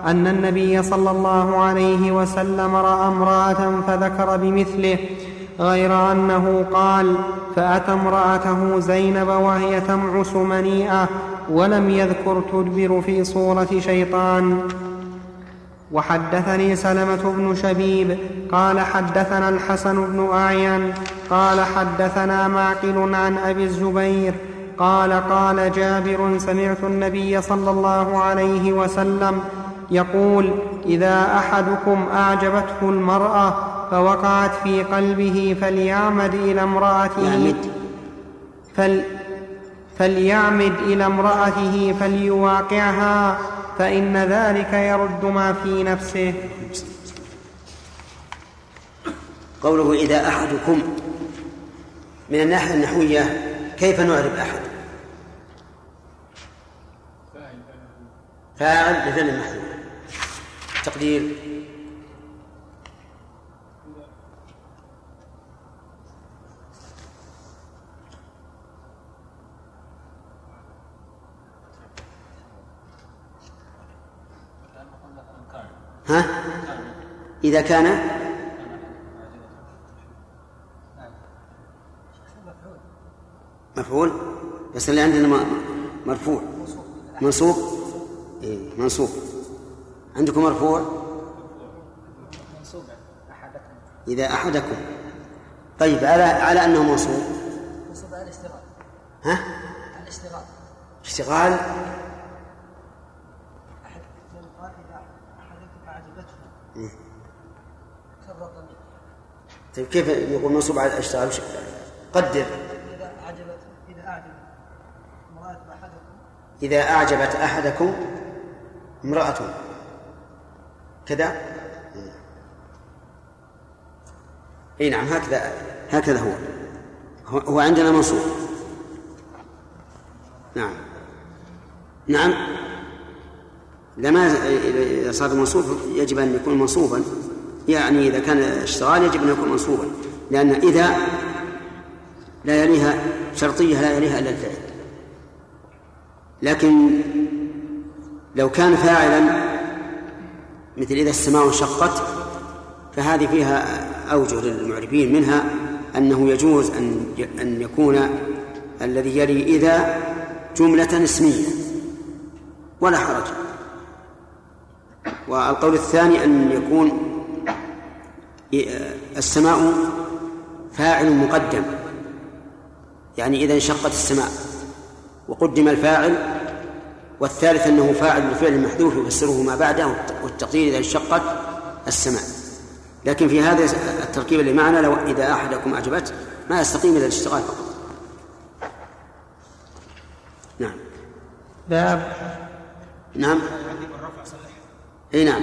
أن النبي صلى الله عليه وسلم رأى امرأة فذكر بمثله غير أنه قال فأتى امرأته زينب وهي تمعس منيئة ولم يذكر تدبر في صورة شيطان. وحدثني سلمة بن شبيب قال حدثنا الحسن بن أعين قال حدثنا معقل عن أبي الزبير قال قال جابر سمعت النبي صلى الله عليه وسلم يقول إذا أحدكم أعجبته المرأة فوقعت في قلبه فليعمد إلى امرأته. فل فليعمد إلى امرأته فليواقعها فإن ذلك يرد ما في نفسه. قوله إذا أحدكم من الناحية النحوية كيف نعرف أحد؟ فاعل. بفعل محذوف. تقدير. ها؟ إذا كان مفعول. بس اللي عندنا مرفوع. منصوب؟ إيه منصوب. عندكم مرفوع؟ إذا أحدكم. طيب على على أنه منصوب. منصوب على الاشتغال. ها؟ على الاشتغال. اشتغال؟ طيب كيف يقول منصوب على اشتغال قدر. إذا أعجبت إذا أعجبت امرأة أحدكم إذا أعجبت أحدكم امرأة. كذا؟ اي نعم هكذا هكذا هو. هو عندنا منصوب. نعم. نعم. لما إذا صار منصوب يجب أن يكون منصوبا. يعني إذا كان اشتغال يجب أن يكون منصوبا لأن إذا لا يليها شرطية لا يليها إلا الفعل. لكن لو كان فاعلا مثل إذا السماء انشقت فهذه فيها أوجه للمعربين منها أنه يجوز أن أن يكون الذي يلي إذا جملة اسمية ولا حرج. والقول الثاني أن يكون السماء فاعل مقدم. يعني إذا انشقت السماء وقدم الفاعل والثالث أنه فاعل بالفعل المحذوف يفسره ما بعده والتقدير إذا انشقت السماء. لكن في هذا التركيب اللي معنا لو إذا أحدكم أعجبته ما يستقيم إلا الاشتغال فقط. نعم. باب. نعم. إي نعم.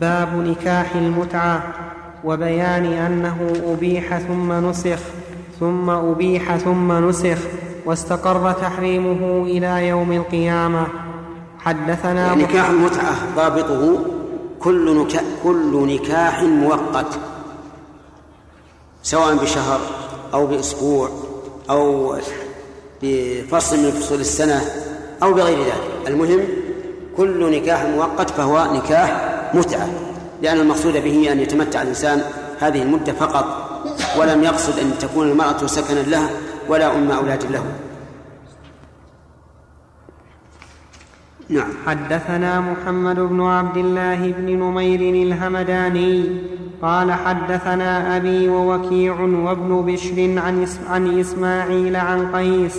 باب نكاح المتعة وبيان أنه أبيح ثم نسخ ثم أبيح ثم نسخ واستقر تحريمه إلى يوم القيامة. حدثنا نكاح المتعة ضابطه كل نكاح, كل نكاح مؤقت سواء بشهر أو بأسبوع أو بفصل من فصول السنة أو بغير ذلك. المهم كل نكاح مؤقت فهو نكاح متعة لأن المقصود به أن يتمتع الإنسان هذه المدة فقط ولم يقصد أن تكون المرأة سكنا له ولا أم أولاد له. نعم. حدثنا محمد بن عبد الله بن نمير الهمداني قال حدثنا أبي ووكيع وابن بشر عن, عن إسماعيل عن قيس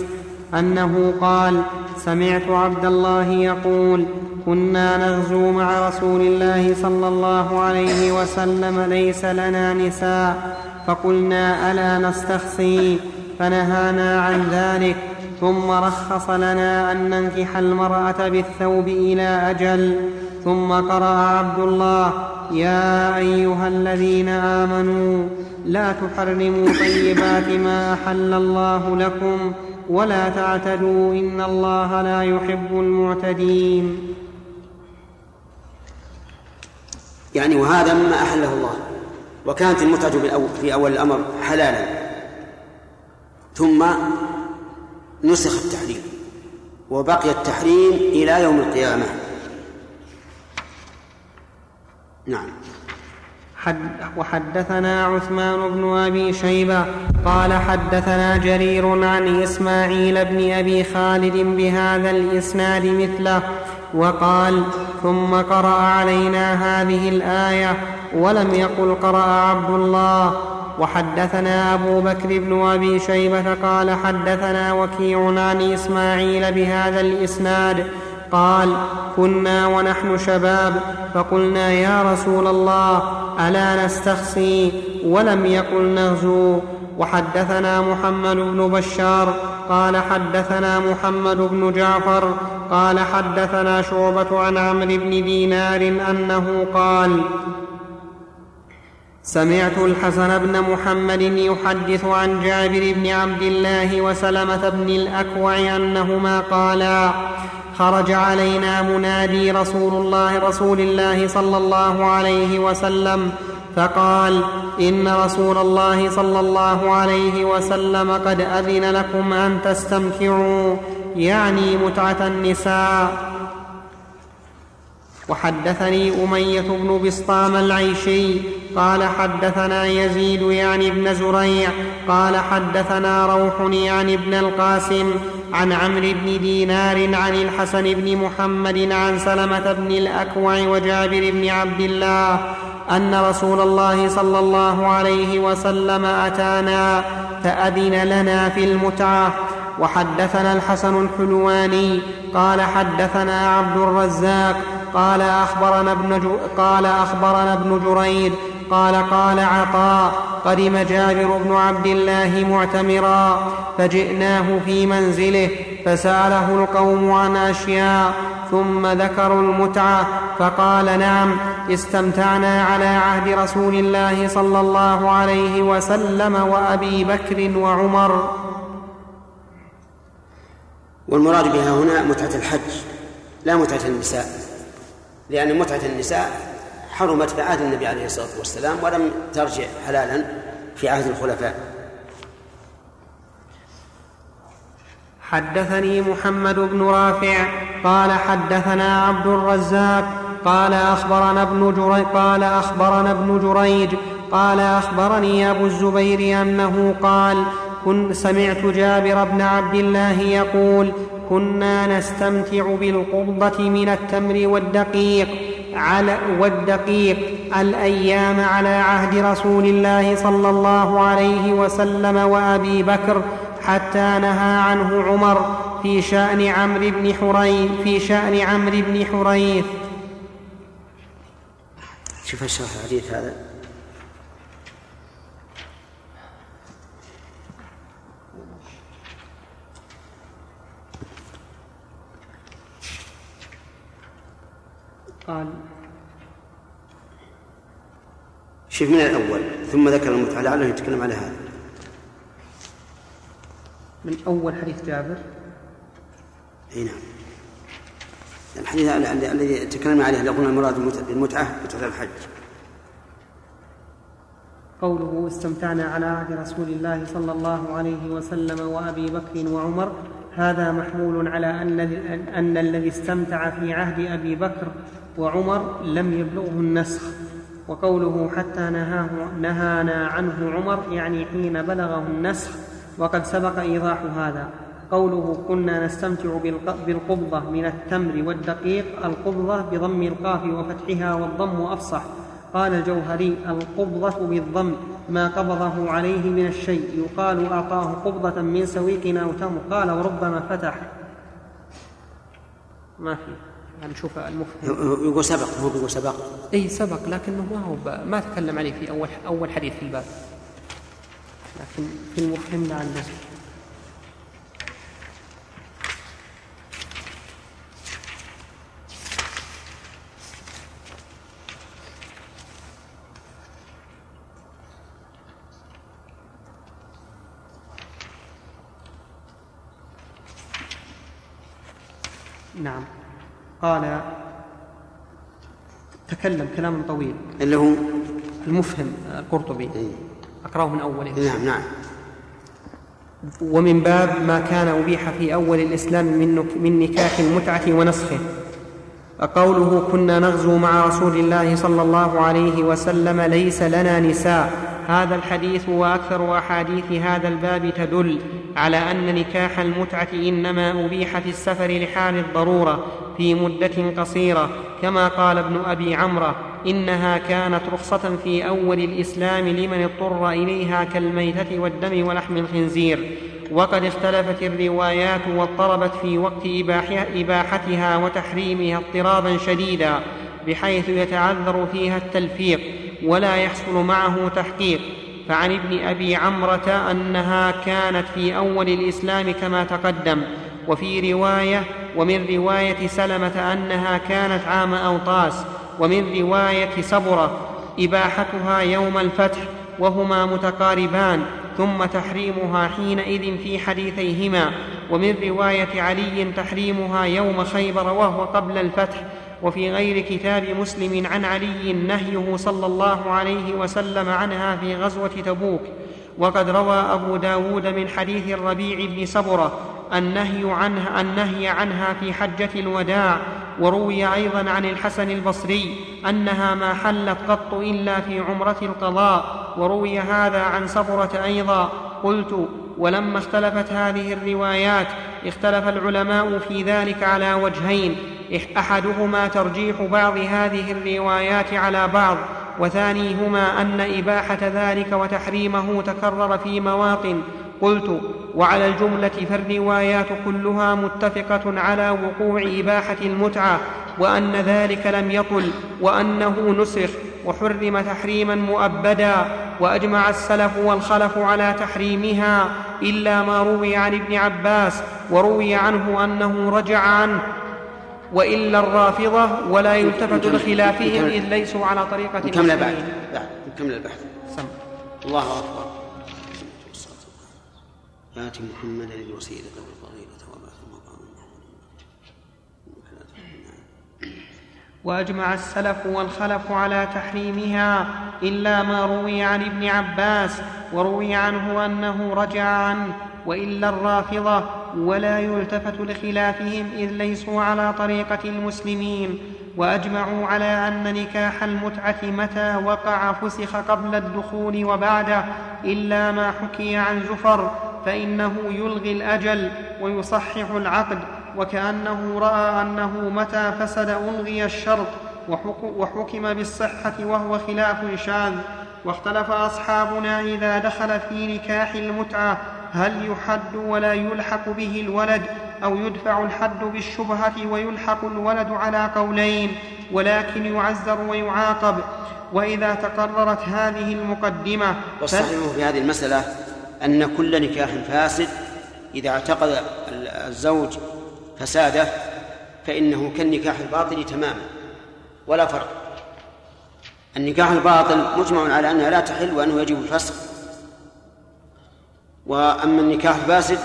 أنه قال سمعت عبد الله يقول كنا نغزو مع رسول الله صلى الله عليه وسلم ليس لنا نساء فقلنا ألا نستخصي؟ فنهانا عن ذلك ثم رخص لنا أن ننكح المرأة بالثوب إلى أجل ثم قرأ عبد الله يا أيها الذين آمنوا لا تحرموا طيبات ما أحل الله لكم ولا تعتدوا إن الله لا يحب المعتدين. يعني وهذا مما أحله الله. وكانت المتعة في أول الأمر حلالا. ثم نسخ التحريم. وبقي التحريم إلى يوم القيامة. نعم. حد وحدثنا عثمان بن أبي شيبة قال حدثنا جرير عن إسماعيل بن أبي خالد بهذا الإسناد مثله وقال ثم قرأ علينا هذه الآية ولم يقل قرأ عبد الله. وحدثنا أبو بكر بن أبي شيبة قال حدثنا وكيع عن إسماعيل بهذا الإسناد قال كنا ونحن شباب. فقلنا يا رسول الله ألا نستخصي؟ ولم يقل نغزو. وحدثنا محمد بن بشار قال حدثنا محمد بن جعفر. قال حدثنا شعبة عن عمرو بن دينار أنه قال سمعت الحسن بن محمد يحدث عن جابر بن عبد الله وسلمة بن الأكوع أنهما قالا خرج علينا منادي رسول الله رسول الله صلى الله عليه وسلم فقال إن رسول الله صلى الله عليه وسلم قد أذن لكم أن تستمتعوا يعني متعة النساء. وحدثني أمية بن بسطام العيشي قال حدثنا يزيد يعني ابن زريع قال حدثنا روح يعني ابن القاسم عن عمرو بن دينار عن الحسن بن محمد عن سلمة بن الأكوع وجابر بن عبد الله أن رسول الله صلى الله عليه وسلم أتانا فأذن لنا في المتعة. وحدثنا الحسن الحلواني قال حدثنا عبد الرزاق قال أخبرنا ابن قال أخبرنا ابن جريد قال قال عطاء قدم جابر بن عبد الله معتمرا فجئناه في منزله فسأله القوم عن أشياء ثم ذكروا المتعة فقال نعم استمتعنا على عهد رسول الله صلى الله عليه وسلم وأبي بكر وعمر. والمراد بها هنا متعة الحج لا متعة النساء. لأن متعة النساء حرمت في عهد النبي عليه الصلاة والسلام ولم ترجع حلالا في عهد الخلفاء. حدثني محمد بن رافع قال حدثنا عبد الرزاق قال أخبرنا ابن جريج قال أخبرنا ابن جريج قال أخبرني أبو الزبير أنه قال كن سمعت جابر بن عبد الله يقول كنا نستمتع بالقبضة من التمر والدقيق على والدقيق الأيام على عهد رسول الله صلى الله عليه وسلم وأبي بكر حتى نهى عنه عمر في شأن عمرو بن حريث في شأن عمرو بن حريث. شوف الشرح الحديث هذا. قال شوف من الأول ثم ذكر المتعة لعله يتكلم على هذا. من أول حديث جابر؟ إي نعم. الحديث الذي تكلمنا عليه لو قلنا المراد بالمتعة متعة الحج. قوله استمتعنا على عهد رسول الله صلى الله عليه وسلم وأبي بكر وعمر. هذا محمول على أن, أن الذي استمتع في عهد أبي بكر وعمر لم يبلغه النسخ وقوله حتى نهاه نهانا عنه عمر يعني حين بلغه النسخ وقد سبق إيضاح هذا. قوله كنا نستمتع بالقبضة من التمر والدقيق القبضة بضم القاف وفتحها والضم أفصح. قال الجوهري القبضة بالضم ما قبضه عليه من الشيء. يقال أعطاه قبضة من سويق أو تمر. قال وربما فتح. ما في. نشوف المفهم يقول سبق هو بيقول سبق. إي سبق لكنه ما هو ما تكلم عليه في أول أول حديث في الباب. لكن في المفهم لعله نعم. قال تكلم كلاما طويل. اللي هو؟ المفهم القرطبي. إيه. أقرأه من أوله نعم نعم. ومن باب ما كان أبيح في أول الإسلام من, من نكاح المتعة ونسخه. قوله كنا نغزو مع رسول الله صلى الله عليه وسلم ليس لنا نساء. هذا الحديث وأكثر أحاديث هذا الباب تدل على أن نكاح المتعة إنما ابيح في السفر لحال الضرورة في مدة قصيرة كما قال ابن أبي عمره إنها كانت رخصة في أول الإسلام لمن اضطر إليها كالميتة والدم ولحم الخنزير. وقد اختلفت الروايات واضطربت في وقت إباحتها وتحريمها اضطرابا شديدا بحيث يتعذر فيها التلفيق. ولا يحصل معه تحقيق. فعن ابن أبي عمرة أنها كانت في أول الإسلام كما تقدم. وفي رواية ومن رواية سلمة أنها كانت عام أوطاس. ومن رواية سبره إباحتها يوم الفتح وهما متقاربان ثم تحريمها حينئذ في حديثيهما. ومن رواية علي تحريمها يوم خيبر وهو قبل الفتح وفي غير كتاب مسلم عن علي نهيه صلى الله عليه وسلم عنها في غزوة تبوك. وقد روى أبو داود من حديث الربيع بن سبره النهي عنها, النهي عنها في حجة الوداع. وروي أيضا عن الحسن البصري أنها ما حلت قط إلا في عمرة القضاء. وروي هذا عن سبره أيضا. قلت ولما اختلفت هذه الروايات اختلف العلماء في ذلك على وجهين أحدهما ترجيح بعض هذه الروايات على بعض وثانيهما أن إباحة ذلك وتحريمه تكرر في مواطن. قلت وعلى الجملة فالروايات كلها متفقة على وقوع إباحة المتعة وأن ذلك لم يطل وأنه نسخ وحرم تحريما مؤبدا وأجمع السلف والخلف على تحريمها إلا ما روي عن ابن عباس وروي عنه أنه رجع عنه وإلا الرافضة ولا يلتفت لخلافهم اذ ليسوا على طريقة نكمل بعد. نكمل البحث. الله أكبر. آت محمدا الوسيلة والفضيلة وبعث مقام وأجمع السلف والخلف على تحريمها إلا ما روي عن ابن عباس وروي عنه أنه رجع عنه وإلا الرافضة ولا يلتفت لخلافهم إذ ليسوا على طريقة المسلمين وأجمعوا على أن نكاح المتعة متى وقع فسخ قبل الدخول وبعده إلا ما حكي عن زفر فإنه يلغي الأجل ويصحح العقد وكأنه رأى أنه متى فسد ألغي الشرط وحكم بالصحة وهو خلاف شاذ واختلف أصحابنا إذا دخل في نكاح المتعة هل يحد ولا يلحق به الولد أو يدفع الحد بالشبهة ويلحق الولد على قولين ولكن يعزر ويعاقب. وإذا تقررت هذه المقدمة والصحيح في هذه المسألة أن كل نكاح فاسد إذا اعتقد الزوج فساده فإنه كالنكاح الباطل تماما ولا فرق. النكاح الباطل مجمع على أنها لا تحل وأنه يجب الفسخ. وأما النكاح الفاسد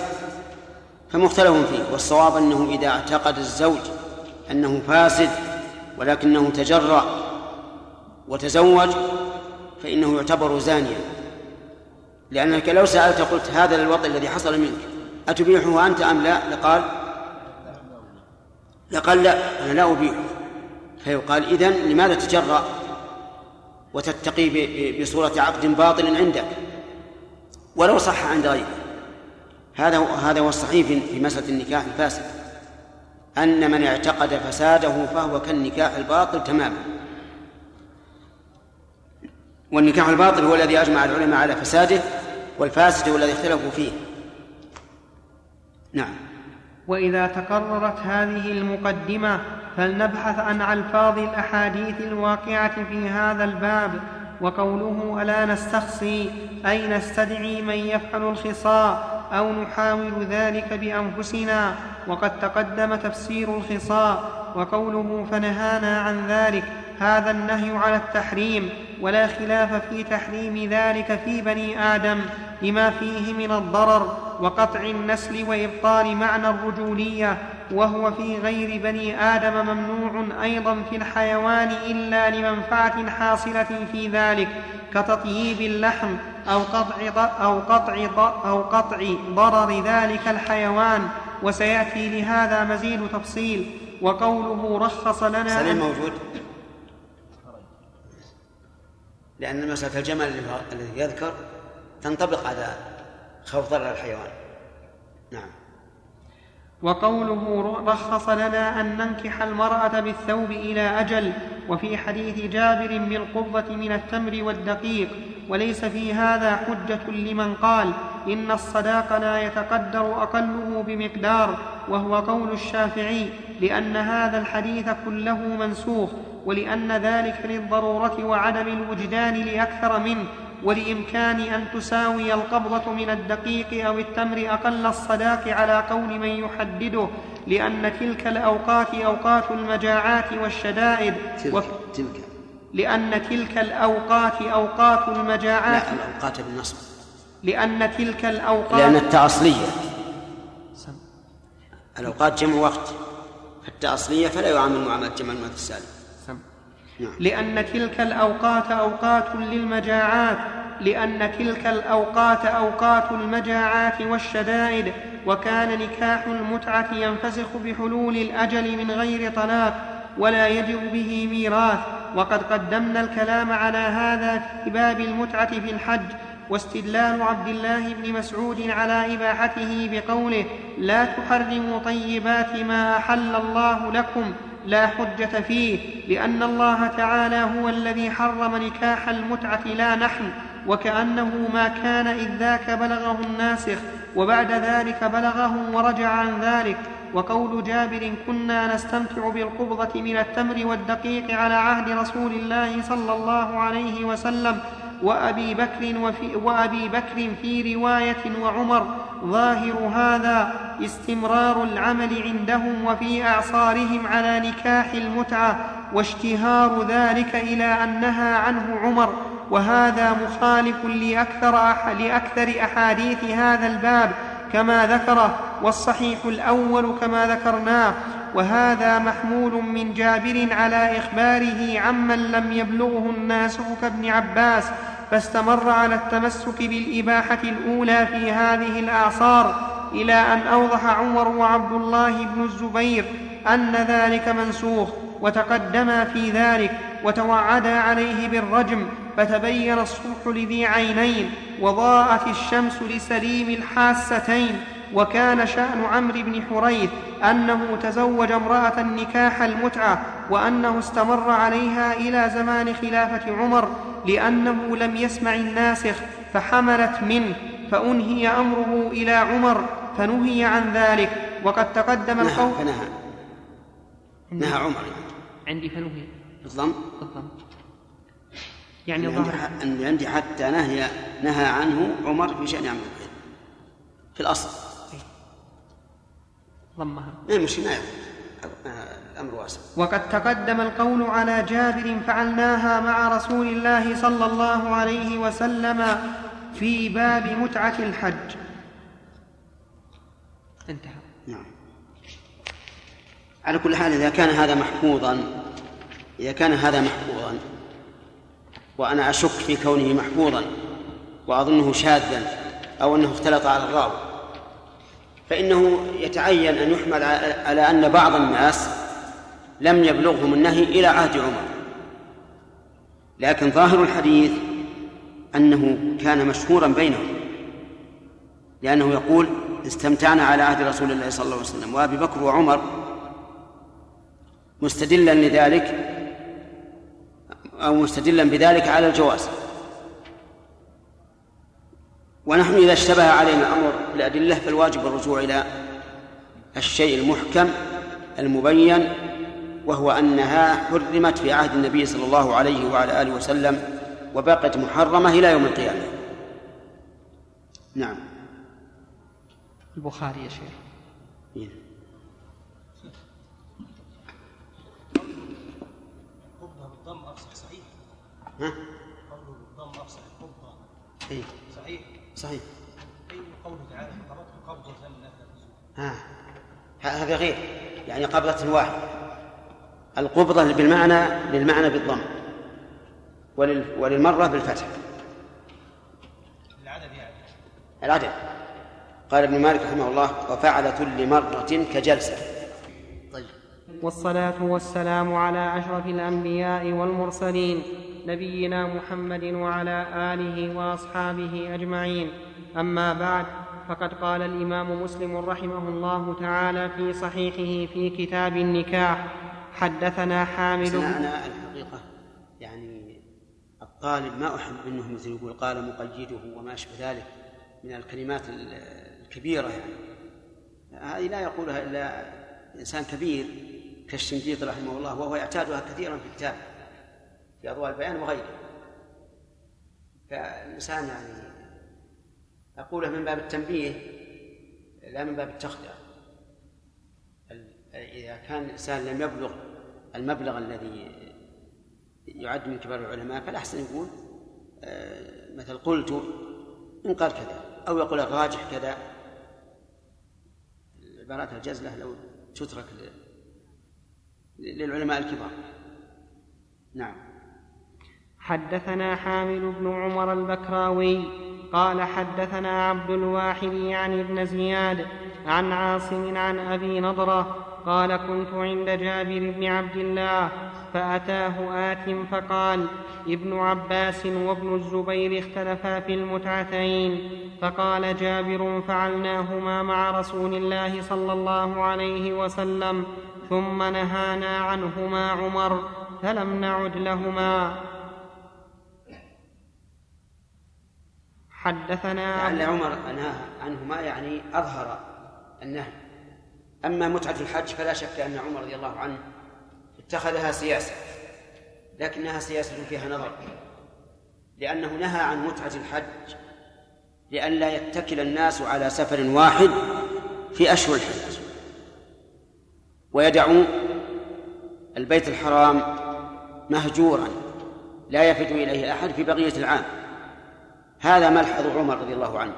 فمختلف فيه والصواب أنه إذا اعتقد الزوج أنه فاسد ولكنه تجرأ وتزوج فإنه يعتبر زانيا. لأنك لو سألت قلت هذا الوضع الذي حصل منك أتبيحه أنت أم لا؟ لقال لقال لا أنا لا ابيحه فيقال إذن لماذا تجرأ وتتقي بصورة عقد باطل عندك؟ ولو صح عند غيرك هذا هذا هو الصحيح في مسألة النكاح الفاسد. أن من اعتقد فساده فهو كالنكاح الباطل تماما. والنكاح الباطل هو الذي أجمع العلماء على فساده والفاسد هو الذي اختلفوا فيه. نعم. وإذا تقررت هذه المقدمة فلنبحث عن ألفاظ الأحاديث الواقعة في هذا الباب. وقوله ألا نستخصي أي نستدعي من يفعل الخصاء أو نحاول ذلك بأنفسنا وقد تقدم تفسير الخصاء وقوله فنهانا عن ذلك هذا النهي على التحريم ولا خلاف في تحريم ذلك في بني آدم لما فيه من الضرر وقطع النسل وإبطال معنى الرجولية وهو في غير بني آدم ممنوع أيضا في الحيوان إلا لمنفعة حاصلة في ذلك كتطييب اللحم أو قطع أو قطع أو قطع ضرر ذلك الحيوان. وسيأتي لهذا مزيد تفصيل وقوله رخص لنا سليم موجود. لأن مسألة الجمل الذي يذكر تنطبق على خوف ضرر الحيوان. نعم. وقوله رخص لنا أن ننكح المرأة بالثوب إلى أجل وفي حديث جابر بالقبة من التمر والدقيق وليس في هذا حجة لمن قال إن الصداق لا يتقدر أقله بمقدار وهو قول الشافعي لأن هذا الحديث كله منسوخ ولأن ذلك للضرورة وعدم الوجدان لأكثر منه ولإمكان أن تساوي القبضة من الدقيق أو التمر أقل الصداق على قول من يحدده لأن تلك الأوقات أوقات المجاعات والشدائد. تلك, و... تلك. لأن تلك الأوقات أوقات المجاعات. لا الأوقات بالنصب. لأن تلك الأوقات لأن التأصلية الأوقات جمع وقت. التأصلية فلا يعامل معاملة جمع المؤنث السالم نعم. لأن تلك الأوقات أوقات للمجاعات. لأن تلك الأوقات أوقات المجاعات والشدائد. وكان نكاح المتعة ينفسخ بحلول الأجل من غير طلاق. ولا يجب به ميراث. وقد قدمنا الكلام على هذا في باب المتعة في الحج واستدلال عبد الله بن مسعود على إباحته بقوله لا تحرموا طيبات ما أحل الله لكم لا حجة فيه لأن الله تعالى هو الذي حرم نكاح المتعة لا نحن وكأنه ما كان إذ ذاك بلغه الناسخ وبعد ذلك بلغهم ورجع عن ذلك. وقول جابر كنا نستمتع بالقبضة من التمر والدقيق على عهد رسول الله صلى الله عليه وسلم وأبي بكر, وفي وأبي بكر في رواية وعمر ظاهر هذا استمرار العمل عندهم وفي أعصارهم على نكاح المتعة واشتهار ذلك إلى أن نهى عنه عمر وهذا مخالف لأكثر, أح لأكثر أحاديث هذا الباب كما ذكره والصحيح الأول كما ذكرناه وهذا محمول من جابر على إخباره عمن لم يبلغه الناس كابن عباس فاستمر على التمسك بالإباحة الأولى في هذه الأعصار إلى أن أوضح عمر وعبد الله بن الزبير أن ذلك منسوخ وتقدما في ذلك وتوعدا عليه بالرجم فتبين الصبح لذي عينين وضاءت الشمس لسليم الحاستين وكان شأن عمرو بن حريث أنه تزوج امرأة نكاح المتعة وأنه استمر عليها إلى زمان خلافة عمر لأنه لم يسمع الناسخ فحملت منه فأنهي أمره إلى عمر فنهي عن ذلك وقد تقدم القول فنهى. نهى عمر. عندي فنهي. بالضم. بالضم. يعني عندي, عندي حتى نهي نهى عنه عمر في شأن عمرو في الأصل. ضمها. اي مش الأمر واسع. وقد تقدم القول على جابر فعلناها مع رسول الله صلى الله عليه وسلم في باب متعة الحج. انتهى. نعم. على كل حال إذا كان هذا محفوظا إذا كان هذا محفوظا وأنا أشك في كونه محفوظا وأظنه شاذا أو أنه اختلط على الراوي. فإنه يتعين أن يحمل على أن بعض الناس لم يبلغهم النهي إلى عهد عمر. لكن ظاهر الحديث أنه كان مشهورا بينهم لأنه يقول استمتعنا على عهد رسول الله صلى الله عليه وسلم وأبي بكر وعمر مستدلا لذلك أو مستدلا بذلك على الجواز. ونحن إذا اشتبه علينا الأمر بالأدلة فالواجب الرجوع إلى الشيء المحكم المبين وهو أنها حرمت في عهد النبي صلى الله عليه وعلى آله وسلم وبقت محرمة إلى يوم القيامة. نعم. البخاري يا شيخ. إيه. ها؟ افصح قبضه اي صحيح. صحيح. أي قوله تعالى؟ قبضته قبضه ها. هذا غير. يعني قبضة واحدة القبضة بالمعنى للمعنى بالضم. وللمرة بالفتح. العدد يعني. العدد. قال ابن مالك رحمه الله وفعل كل مرة كجلسة. طيب. والصلاة والسلام على أشرف الأنبياء والمرسلين نبينا محمد وعلى آله وأصحابه أجمعين. أما بعد فقد قال الإمام مسلم رحمه الله تعالى في صحيحه في كتاب النكاح حدثنا حامد أنا الحقيقة. يعني الطالب ما أحب منه مثل يقول قال مقيده وما أشبه ذلك من الكلمات الكبيرة يعني. هذه لا يقولها إلا إنسان كبير كالشنقيطي رحمه الله وهو يعتادها كثيرا في كتابه في أضواء البيان وغيره. فالإنسان يعني أقوله من باب التنبيه لا من باب التخدع إذا كان الإنسان لم يبلغ المبلغ الذي يعد من كبار العلماء فالأحسن يقول آه، مثل قلت إن قال كذا أو يقول الراجح كذا. العبارات الجزلة لو تترك للعلماء الكبار. نعم. حدثنا حامد بن عمر البكراوي قال حدثنا عبد الواحد يعني ابن زياد عن عاصم عن أبي نضرة قال كنت عند جابر بن عبد الله فأتاه آت فقال ابن عباس وابن الزبير اختلفا في المتعتين فقال جابر فعلناهما مع رسول الله صلى الله عليه وسلم ثم نهانا عنهما عمر فلم نعد لهما حدثنا لعل عمر نهى عنهما يعني أظهر النهي. أما متعة الحج فلا شك أن عمر رضي الله عنه اتخذها سياسة لكنها سياسة فيها نظر لأنه نهى عن متعة الحج لئلا يتكل الناس على سفر واحد في أشهر الحج ويدعوا البيت الحرام مهجورا لا يفد إليه أحد في بقية العام. هذا ملحظ عمر رضي الله عنه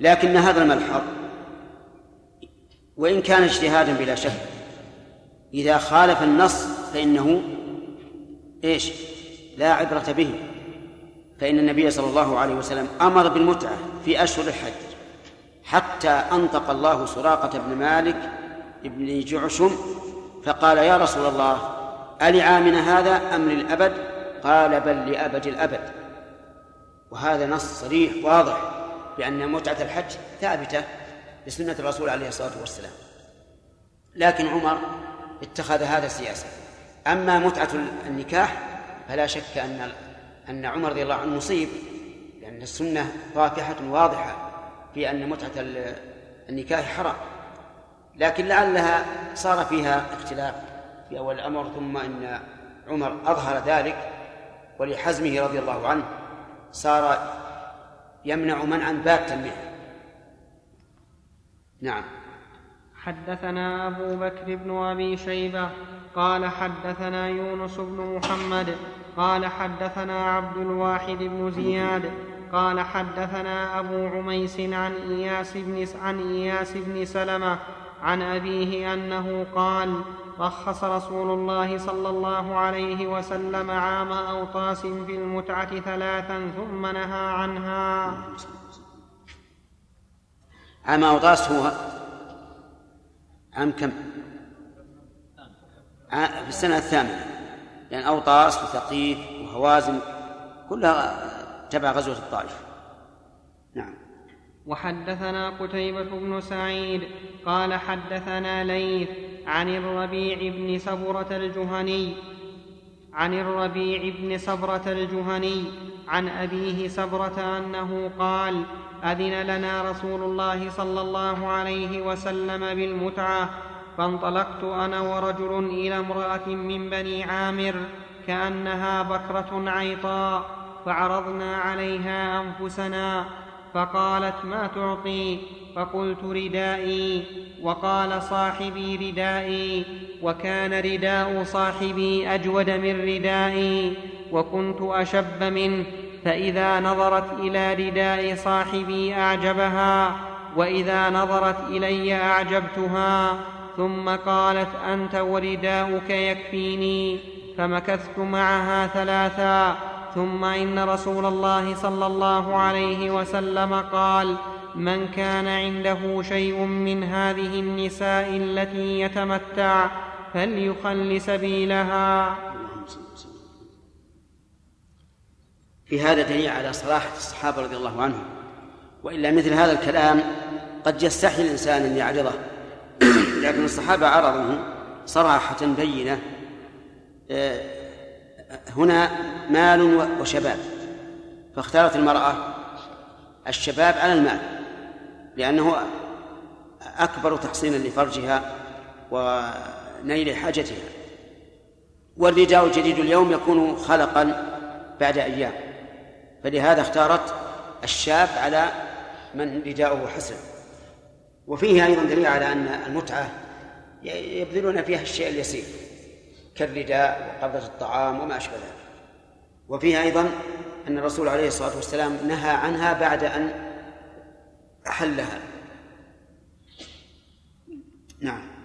لكن هذا الملحظ وإن كان اجتهادا بلا شك إذا خالف النص فإنه إيش؟ لا عبرة به فإن النبي صلى الله عليه وسلم أمر بالمتعة في أشهر الحج حتى أنطق الله سراقة بن مالك بن جعشم فقال يا رسول الله ألعامنا هذا أم للأبد؟ قال بل لأبد الأبد وهذا نص صريح واضح بأن متعة الحج ثابتة بسنة الرسول عليه الصلاة والسلام. لكن عمر اتخذ هذا سياسة. أما متعة النكاح فلا شك أن أن عمر رضي الله عنه مصيب لأن السنة واضحة واضحة في أن متعة النكاح حرام. لكن لعلها صار فيها اختلاف في أول الأمر ثم إن عمر أظهر ذلك ولحزمه رضي الله عنه. صار يمنع منعا باتا منه. نعم. حدثنا أبو بكر بن أبي شيبة قال حدثنا يونس بن محمد قال حدثنا عبد الواحد بن زياد قال حدثنا أبو عميس عن إياس بن عن إياس بن سلمة عن أبيه أنه قال رخص رسول الله صلى الله عليه وسلم عام أوطاس في المتعة ثلاثا ثم نهى عنها. عام أوطاس هو عام كم؟ في السنة الثامنة. لأن يعني أوطاس وثقيف وهوازن كلها تبع غزوة الطائف. وحدثنا قتيبة بن سعيد قال حدثنا ليث عن الربيع بن سبرة الجهني عن الربيع بن سبرة الجهني عن أبيه سبرة أنه قال أذن لنا رسول الله صلى الله عليه وسلم بالمتعة فانطلقت أنا ورجل إلى امرأة من بني عامر كأنها بكرة عيطاء فعرضنا عليها أنفسنا فقالت ما تعطي؟ فقلت ردائي. وقال صاحبي ردائي. وكان رداء صاحبي أجود من ردائي. وكنت أشب منه. فإذا نظرت إلى رداء صاحبي أعجبها. وإذا نظرت إلي أعجبتها. ثم قالت أنت ورداؤك يكفيني. فمكثت معها ثلاثا. ثم إن رسول الله صلى الله عليه وسلم قال من كان عنده شيء من هذه النساء التي يتمتع فليخل سبيلها. في هذا دليل على صلاحة الصحابة رضي الله عنهم. وإلا مثل هذا الكلام قد يستحي الإنسان أن يعرضه. لكن الصحابة عرضوه صراحة بينة. آه، هنا مال وشباب فاختارت المرأة الشباب على المال لأنه أكبر تحصينا لفرجها ونيل حاجتها. والرداء الجديد اليوم يكون خلقا بعد أيام فلهذا اختارت الشاب على من رداؤه حسن. وفيه أيضا دليل على أن المتعة يبذلون فيها الشيء اليسير. كالرداء وقبضة الطعام وما أشبه ذلك. وفيه أيضا أن الرسول عليه الصلاة والسلام نهى عنها بعد أن أحلها. نعم.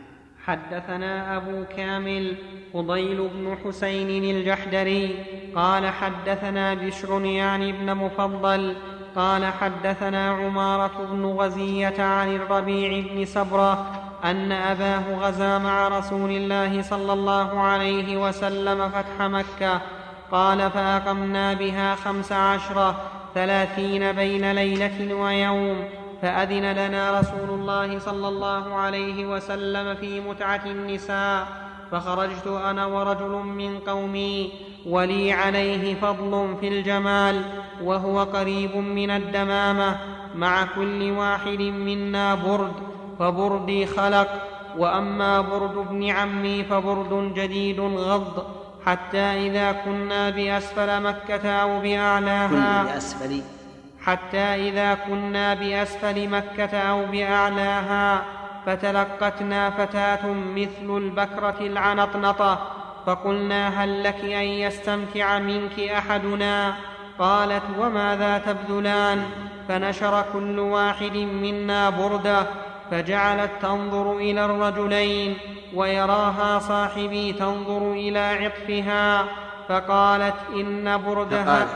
حدثنا أبو كامل فضيل بن حسين الجحدري قال حدثنا بشر يعني ابن مفضل قال حدثنا عمارة بن غزية عن الربيع بن سبرة أن أباه غزا مع رسول الله صلى الله عليه وسلم فتح مكة. قال فأقمنا بها خمس عشرة ثلاثين بين ليلة ويوم. فأذن لنا رسول الله صلى الله عليه وسلم في متعة النساء. فخرجت أنا ورجل من قومي ولي عليه فضل في الجمال وهو قريب من الدمامة. مع كل واحد منا برد. فبردي خلق وأما برد ابن عمي فبرد جديد غض حتى إذا كنا بأسفل مكة أو بأعلاها كنا بأسفل. حتى إذا كنا بأسفل مكة أو بأعلاها فتلقتنا فتاة مثل البكرة العنطنطة فقلنا هل لك أن يستمتع منك أحدنا؟ قالت وماذا تبذلان؟ فنشر كل واحد منا برده فجعلت تنظر إلى الرجلين ويراها صاحبي تنظر إلى عطفها فقالت إن بردها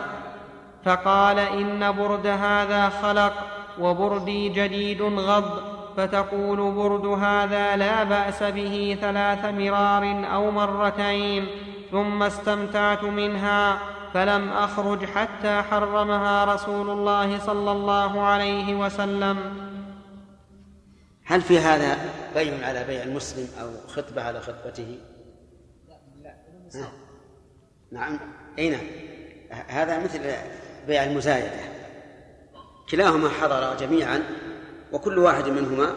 فقال إن برد هذا خلق وبردي جديد غض فتقول برد هذا لا بأس به ثلاث مرار أو مرتين ثم استمتعت منها فلم أخرج حتى حرمها رسول الله صلى الله عليه وسلم هل في هذا بيع على بيع المسلم أو خطبة على خطبته؟ لا نعم. أي نعم. هذا مثل بيع المزايدة. كلاهما حضر جميعا وكل واحد منهما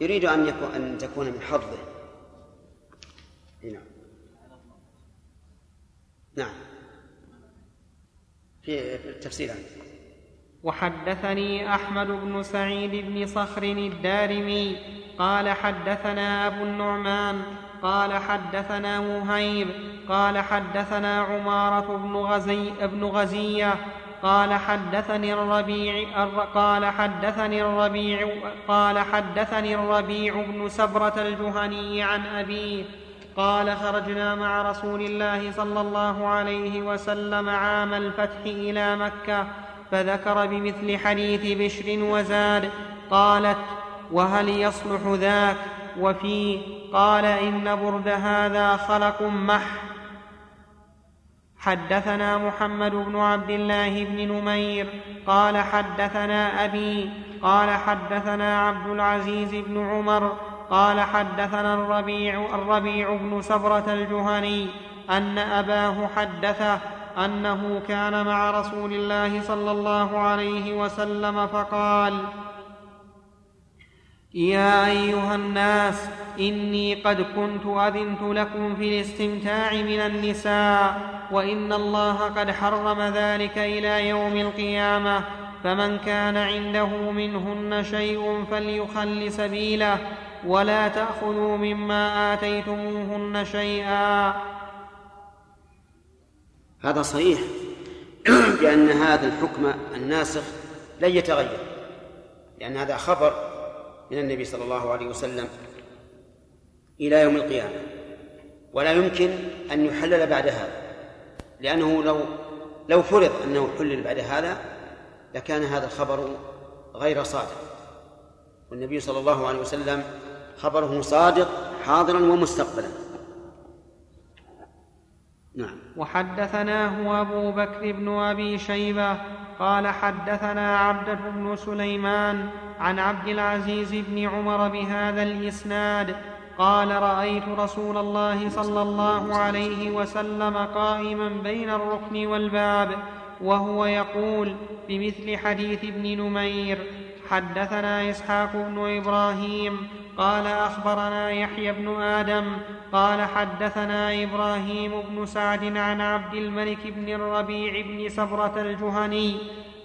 يريد أن يكون أن تكون من حظه. نعم. نعم. في التفسير عنه. وحدثني أحمد بن سعيد بن صخر الدارمي قال حدثنا أبو النعمان قال حدثنا مهيب قال حدثنا عمارة بن غزي بن غزية قال حدثني الربيع قال حدثني الربيع قال حدثني الربيع بن سبرة الجهني عن أبيه قال خرجنا مع رسول الله صلى الله عليه وسلم عام الفتح إلى مكة فذكر بمثل حديث بشر وزاد قالت وهل يصلح ذاك وفيه قال إن برد هذا خلق مح حدثنا محمد بن عبد الله بن نمير قال حدثنا أبي قال حدثنا عبد العزيز بن عمر قال حدثنا الربيع الربيع بن سبرة الجهني أن أباه حدثه أنه كان مع رسول الله صلى الله عليه وسلم فقال يا أيها الناس إني قد كنت أذنت لكم في الاستمتاع من النساء وإن الله قد حرم ذلك إلى يوم القيامة فمن كان عنده منهن شيء فليخل سبيله ولا تأخذوا مما آتيتموهن شيئا. هذا صحيح بأن هذا الحكم الناسخ لن يتغير لأن هذا خبر من النبي صلى الله عليه وسلم إلى يوم القيامة ولا يمكن أن يحلل بعد هذا لأنه لو لو فرض أنه حلل بعد هذا لكان هذا الخبر غير صادق والنبي صلى الله عليه وسلم خبره صادق حاضرا ومستقبلا. نعم. وحدثناه أبو بكر بن أبي شيبة قال حدثنا عبدة بن سليمان عن عبد العزيز بن عمر بهذا الإسناد قال رأيت رسول الله صلى الله عليه وسلم قائما بين الركن والباب وهو يقول بمثل حديث ابن نمير حدثنا إسحاق بن إبراهيم قال أخبرنا يحيى بن آدم قال حدثنا إبراهيم بن سعد عن عبد الملك بن الربيع بن سبره الجهني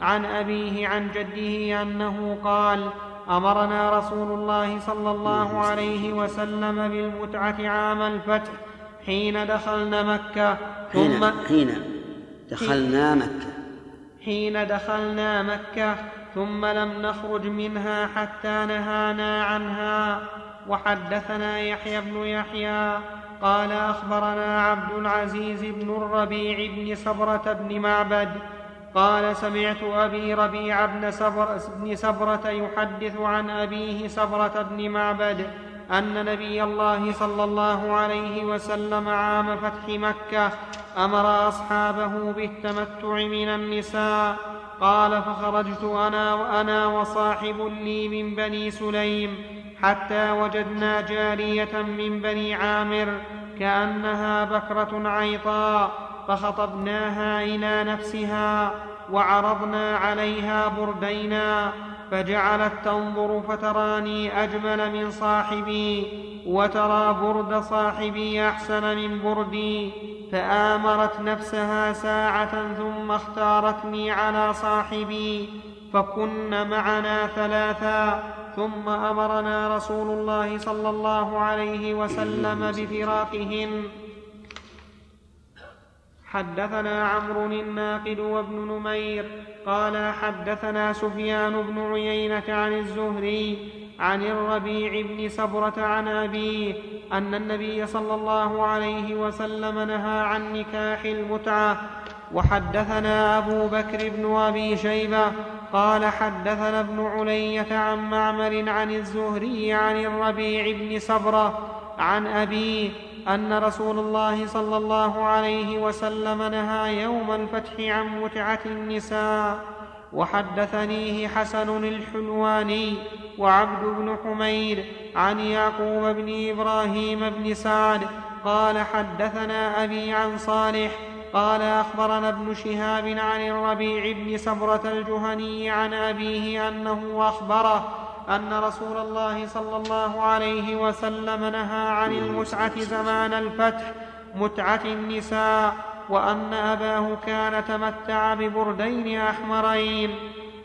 عن أبيه عن جده أنه قال أمرنا رسول الله صلى الله عليه وسلم بالمتعة عام الفتح حين دخلنا مكة ثم حين دخلنا مكة. حين دخلنا مكة ثم لم نخرج منها حتى نهانا عنها. وحدثنا يحيى بن يحيى قال أخبرنا عبد العزيز بن الربيع بن صبرة بن معبد قال سمعت أبي ربيع بن, سبر بن سبره يحدث عن أبيه سبره بن معبد أن نبي الله صلى الله عليه وسلم عام فتح مكة أمر أصحابه بالتمتع من النساء قال فخرجت أنا وأنا وصاحب لي من بني سليم حتى وجدنا جارية من بني عامر كأنها بكرة عيطاء فخطبناها إلى نفسها وعرضنا عليها بردينا. فجعلت تنظر فتراني أجمل من صاحبي وترى برد صاحبي أحسن من بردي فآمرت نفسها ساعة ثم اختارتني على صاحبي فكن معنا ثلاثا ثم أمرنا رسول الله صلى الله عليه وسلم بفراقهن. حدثنا عمرو الناقد وابن نمير قال حدثنا سفيان بن عيينة عن الزهري عن الربيع بن سبرة عن أبيه أن النبي صلى الله عليه وسلم نهى عن نكاح المتعة. وحدثنا أبو بكر بن أبي شيبة قال حدثنا ابن علية عن معمر عن الزهري عن الربيع بن سبرة عن أبيه أن رسول الله صلى الله عليه وسلم نهى يوم الفتح عن متعة النساء وحدثنيه حسن الحلواني وعبد بن حميد عن يعقوب بن إبراهيم بن سعد قال حدثنا أبي عن صالح قال أخبرنا ابن شهاب عن الربيع بن سبره الجهني عن أبيه أنه أخبره أن رسول الله صلى الله عليه وسلم نهى عن المتعة زمان الفتح متعة النساء وأن أباه كان تمتع ببردين أحمرين.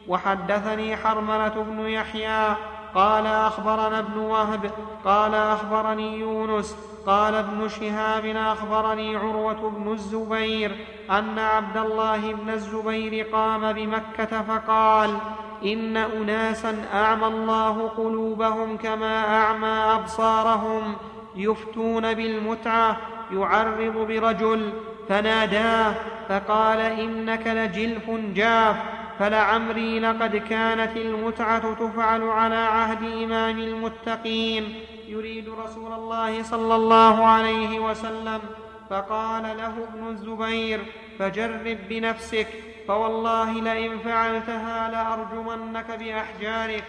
وحدثني حرملة بن يحيى قال أخبرنا ابن وهب قال أخبرني يونس قال ابن شهاب أخبرني عروة بن الزبير أن عبد الله بن الزبير قام بمكة فقال إن اناسا أعمى الله قلوبهم كما أعمى أبصارهم. يفتون بالمتعة يعرض برجل فناداه فقال إنك لجلف جاف فلعمري لقد كانت المتعة تفعل على عهد إمام المتقين. يريد رسول الله صلى الله عليه وسلم فقال له ابن الزبير فجرب بنفسك. فوالله لئن فعلتها لأرجمنك بأحجارك.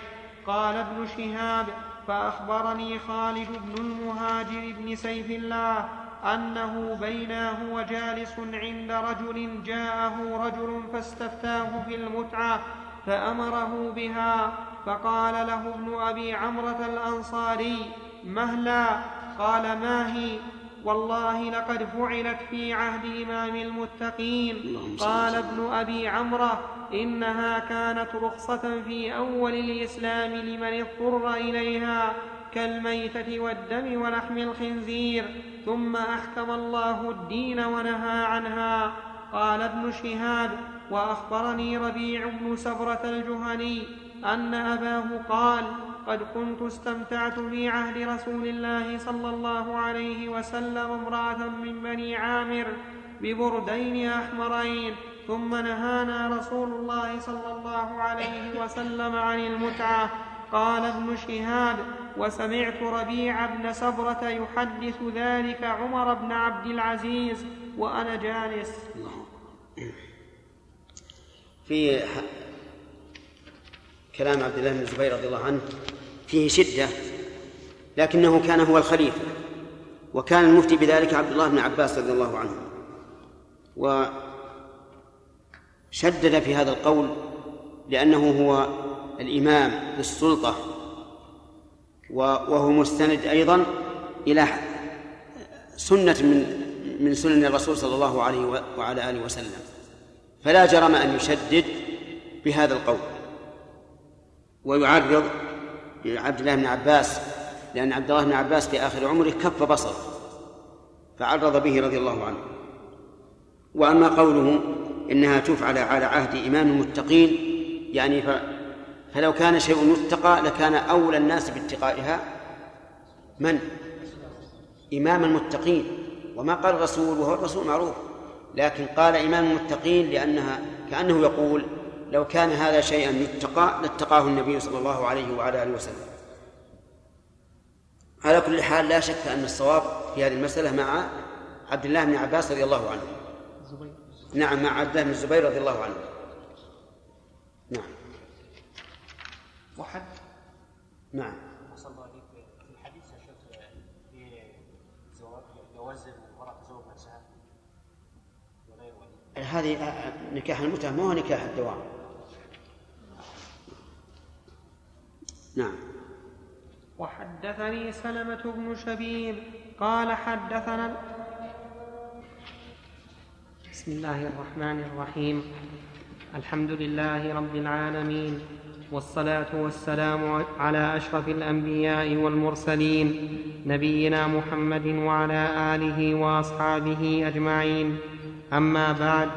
قال ابن شهاب فأخبرني خالد بن المهاجر بن سيف الله أنه بينا هو جالس عند رجل جاءه رجل فاستفتاه في المتعه فأمره بها فقال له ابن أبي عمرة الأنصاري مهلا؟ قال ما هي؟ والله لقد فعلت في عهد إمام المتقين. قال ابن أبي عمرة إنها كانت رخصة في أول الإسلام لمن اضطر إليها كالميتة والدم ولحم الخنزير ثم أحكم الله الدين ونهى عنها. قال ابن شهاب وأخبرني ربيع بن سبرة الجهني أن أباه قال قد كنت استمتعت في عهد رسول الله صلى الله عليه وسلم امرأة من بني عامر ببردين أحمرين ثم نهانا رسول الله صلى الله عليه وسلم عن المتعة. قال ابن شهاب وسمعت ربيع بن سبره يحدث ذلك عمر بن عبد العزيز وأنا جالس. في كلام عبد الله بن الزبير رضي الله عنه فيه شدة لكنه كان هو الخليفة وكان المفتي بذلك عبد الله بن عباس رضي الله عنه. وشدد في هذا القول لأنه هو الإمام بالسلطة وهو مستند أيضا إلى سنة من من سنن الرسول صلى الله عليه وعلى آله وسلم. فلا جرم أن يشدد بهذا القول. ويعرض لعبد الله بن عباس لأن عبد الله بن عباس في آخر عمره كف بصر فعرض به رضي الله عنه وأما قوله إنها تفعل على عهد إمام المتقين يعني فلو كان شيء يتقى لكان أولى الناس باتقائها من؟ إمام المتقين وما قال الرسول وهو الرسول معروف لكن قال إمام المتقين لأنها كأنه يقول لو كان هذا شيئا يتقى لاتقاه النبي صلى الله عليه وعلى آله وسلم. على كل حال لا شك أن الصواب في هذه المسألة مع عبد الله بن عباس رضي الله عنه. الزبير. نعم مع عبد الله بن الزبير رضي الله عنه. نعم. وحد. نعم. هذه نكاح المتعة ما هو نكاح الدوام؟ نعم. وحدثني سلمة بن شبيب قال حدثنا بسم الله الرحمن الرحيم. الحمد لله رب العالمين والصلاة والسلام على أشرف الأنبياء والمرسلين نبينا محمد وعلى آله وأصحابه أجمعين. أما بعد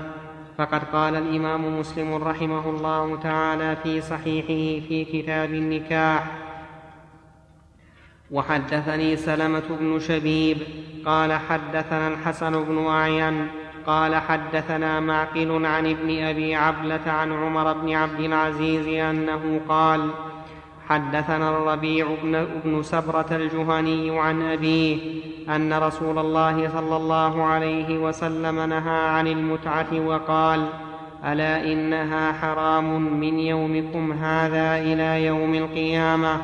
فقد قال الإمام مسلم رحمه الله تعالى في صحيحه في كتاب النكاح. وحدثني سلمة بن شبيب قال حدثنا الحسن بن أعين قال حدثنا معقل عن ابن أبي عبلة عن عمر بن عبد العزيز أنه قال حدثنا الربيع بن, بن سبرة الجهني عن أبيه أن رسول الله صلى الله عليه وسلم نهى عن المتعة وقال: ألا إنها حرام من يومكم هذا إلى يوم القيامة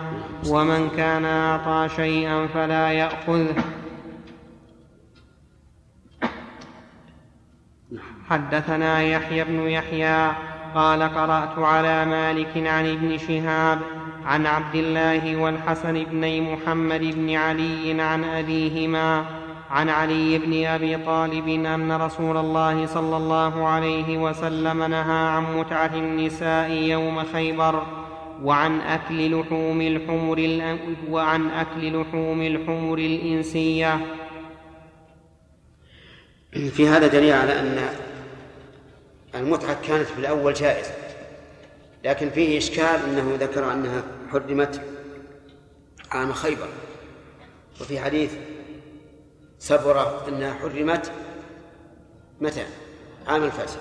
ومن كان أعطى شيئا فلا يأخذه. حدثنا يحيى بن يحيى قال قرأت على مالك عن ابن شهاب عن عبد الله والحسن بن محمد بن علي عن أبيهما عن علي بن أبي طالب أن رسول الله صلى الله عليه وسلم نهى عن متعة النساء يوم خيبر وعن أكل لحوم الحمر وعن أكل لحوم الحمر الإنسية. في هذا دليل على أن المتعة كانت في الأول جائزة. لكن فيه إشكال أنه ذكر أنها حرمت عام خيبر. وفي حديث سبرة أنها حرمت متى؟ عام الفتح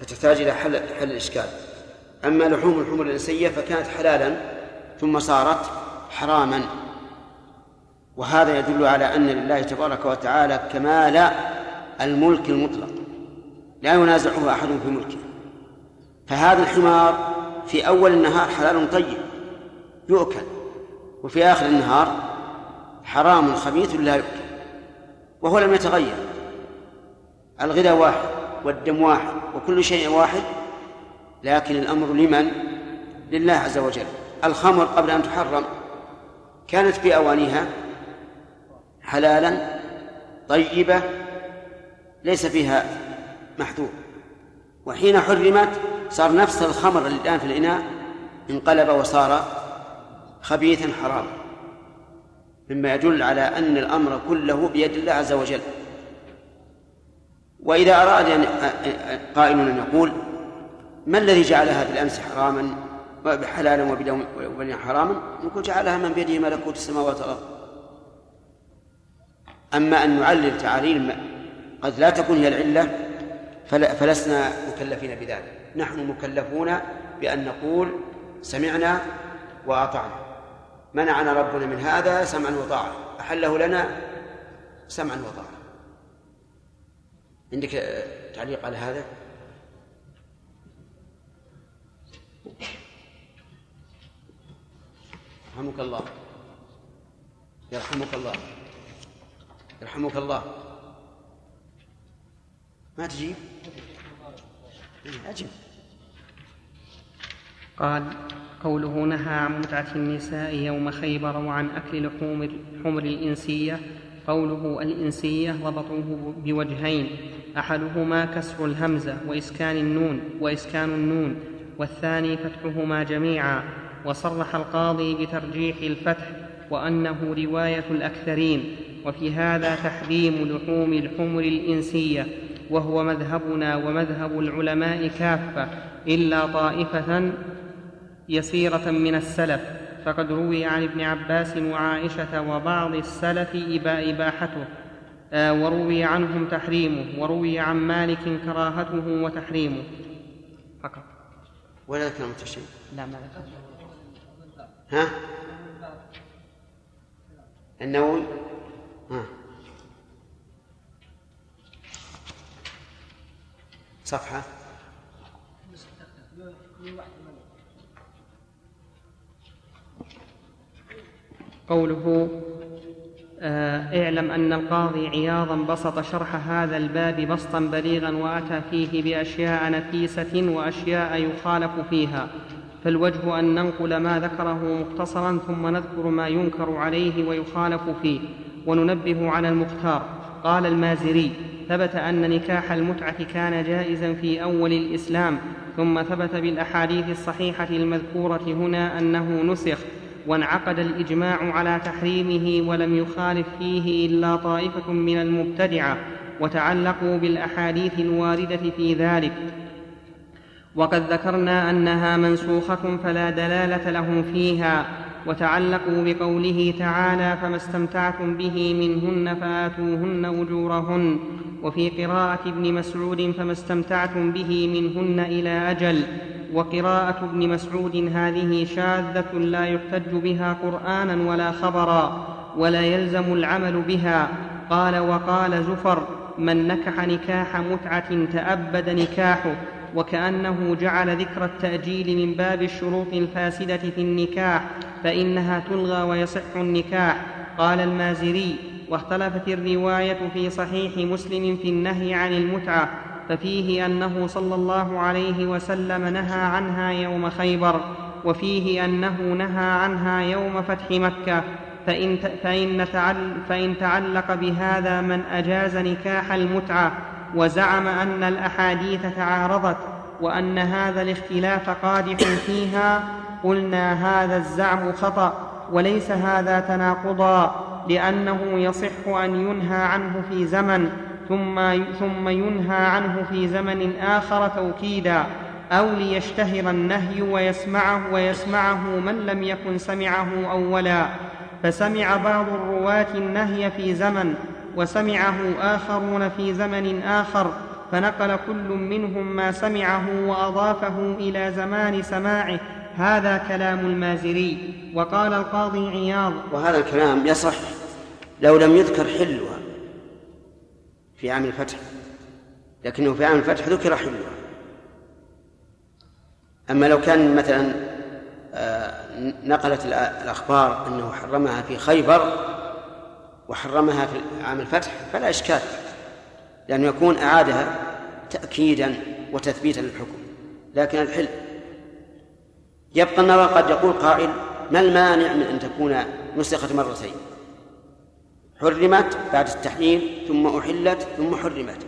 فتحتاج إلى حل حل الإشكال. أما لحوم الحمر الإنسية فكانت حلالا ثم صارت حراما. وهذا يدل على أن لله تبارك وتعالى كمال الملك المطلق. لا ينازعه أحد في ملكه. فهذا الحمار في أول النهار حلال طيب يؤكل وفي آخر النهار حرام خبيث لا يؤكل وهو لم يتغير الغذاء واحد والدم واحد وكل شيء واحد لكن الأمر لمن؟ لله عز وجل الخمر قبل أن تحرم كانت في أوانيها حلالا طيبة ليس فيها محذور وحين حرمت صار نفس الخمر الآن في الإناء انقلب وصار خبيثا حراما مما يدل على أن الأمر كله بيد الله عز وجل. وإذا أراد أن قائل أن يقول ما الذي جعل هذه الأمس حراما حلالا وبدون حراما؟ نقول جعلها من بيده ملكوت السماوات والأرض. أما أن نعلل تعاليل قد لا تكون هي العلة فلسنا مكلفين بذلك. نحن مكلفون بأن نقول سمعنا وأطعنا. منعنا ربنا من هذا سمعا وطاعة. أحله لنا سمعا وطاعة. عندك تعليق على هذا؟ يرحمك الله. يرحمك الله. يرحمك الله. ما تجيب؟ أجب قال قوله نهى عن متعة النساء يوم خيبر وعن أكل لحوم الحمر الإنسية. قوله الإنسية ضبطوه بوجهين أحدهما كسر الهمزة وإسكان النون وإسكان النون والثاني فتحهما جميعا. وصرح القاضي بترجيح الفتح وأنه رواية الأكثرين. وفي هذا تحريم لحوم الحمر الإنسية. وهو مذهبنا ومذهب العلماء كافة إلا طائفة يسيرة من السلف. فقد روي عن ابن عباس وعائشة وبعض السلف إباحته. آه، وروي عنهم تحريمه وروي عن مالك كراهته وتحريمه. فقط. ولا ذكر شيء لا ما ها؟ النووي؟ ها. صفحة. قوله آه، اعلم أن القاضي عياضا بسط شرح هذا الباب بسطا بليغا وأتى فيه بأشياء نفيسة وأشياء يخالف فيها. فالوجه أن ننقل ما ذكره مختصرا ثم نذكر ما ينكر عليه ويخالف فيه. وننبه على المختار. قال المازري ثبت أن نكاح المتعة كان جائزا في أول الإسلام ثم ثبت بالأحاديث الصحيحة المذكورة هنا أنه نسخ وانعقد الإجماع على تحريمه ولم يخالف فيه إلا طائفة من المبتدعة وتعلقوا بالأحاديث الواردة في ذلك. وقد ذكرنا أنها منسوخة فلا دلالة لهم فيها وتعلقوا بقوله تعالى فما استمتعتم به منهن فآتوهن أجورهن وفي قراءة ابن مسعود فما استمتعتم به منهن إلى أجل وقراءة ابن مسعود هذه شاذة لا يحتج بها قرآنا ولا خبرا ولا يلزم العمل بها قال وقال زفر من نكح نكاح متعة تأبد نكاحه وكأنه جعل ذكر التأجيل من باب الشروط الفاسدة في النكاح فإنها تلغى ويصح النكاح. قال المازري واختلفت الرواية في صحيح مسلم في النهي عن المتعة ففيه أنه صلى الله عليه وسلم نهى عنها يوم خيبر وفيه أنه نهى عنها يوم فتح مكة. فإن, فإن, فإن تعلق بهذا من أجاز نكاح المتعة. وزعم أن الأحاديث تعارضت وأن هذا الاختلاف قادح فيها قلنا هذا الزعم خطأ وليس هذا تناقضا لأنه يصح أن ينهى عنه في زمن ثم ثم ينهى عنه في زمن آخر توكيدا أو ليشتهر النهي ويسمعه ويسمعه من لم يكن سمعه أولا. فسمع بعض الرواة النهي في زمن وسمعه آخرون في زمن آخر فنقل كل منهم ما سمعه وأضافه إلى زمان سماعه. هذا كلام المازري. وقال القاضي عياض. وهذا الكلام يصح لو لم يذكر حلها في عام الفتح. لكنه في عام الفتح ذكر حلها أما لو كان مثلا آه، نقلت الأخبار أنه حرمها في خيبر وحرمها في عام الفتح فلا إشكال لأنه يكون أعادها تأكيدا وتثبيتا للحكم. لكن الحل يبقى النظر قد يقول قائل ما المانع من أن تكون نسخت مرتين؟ حرمت بعد التحليل ثم أحلت ثم حرمت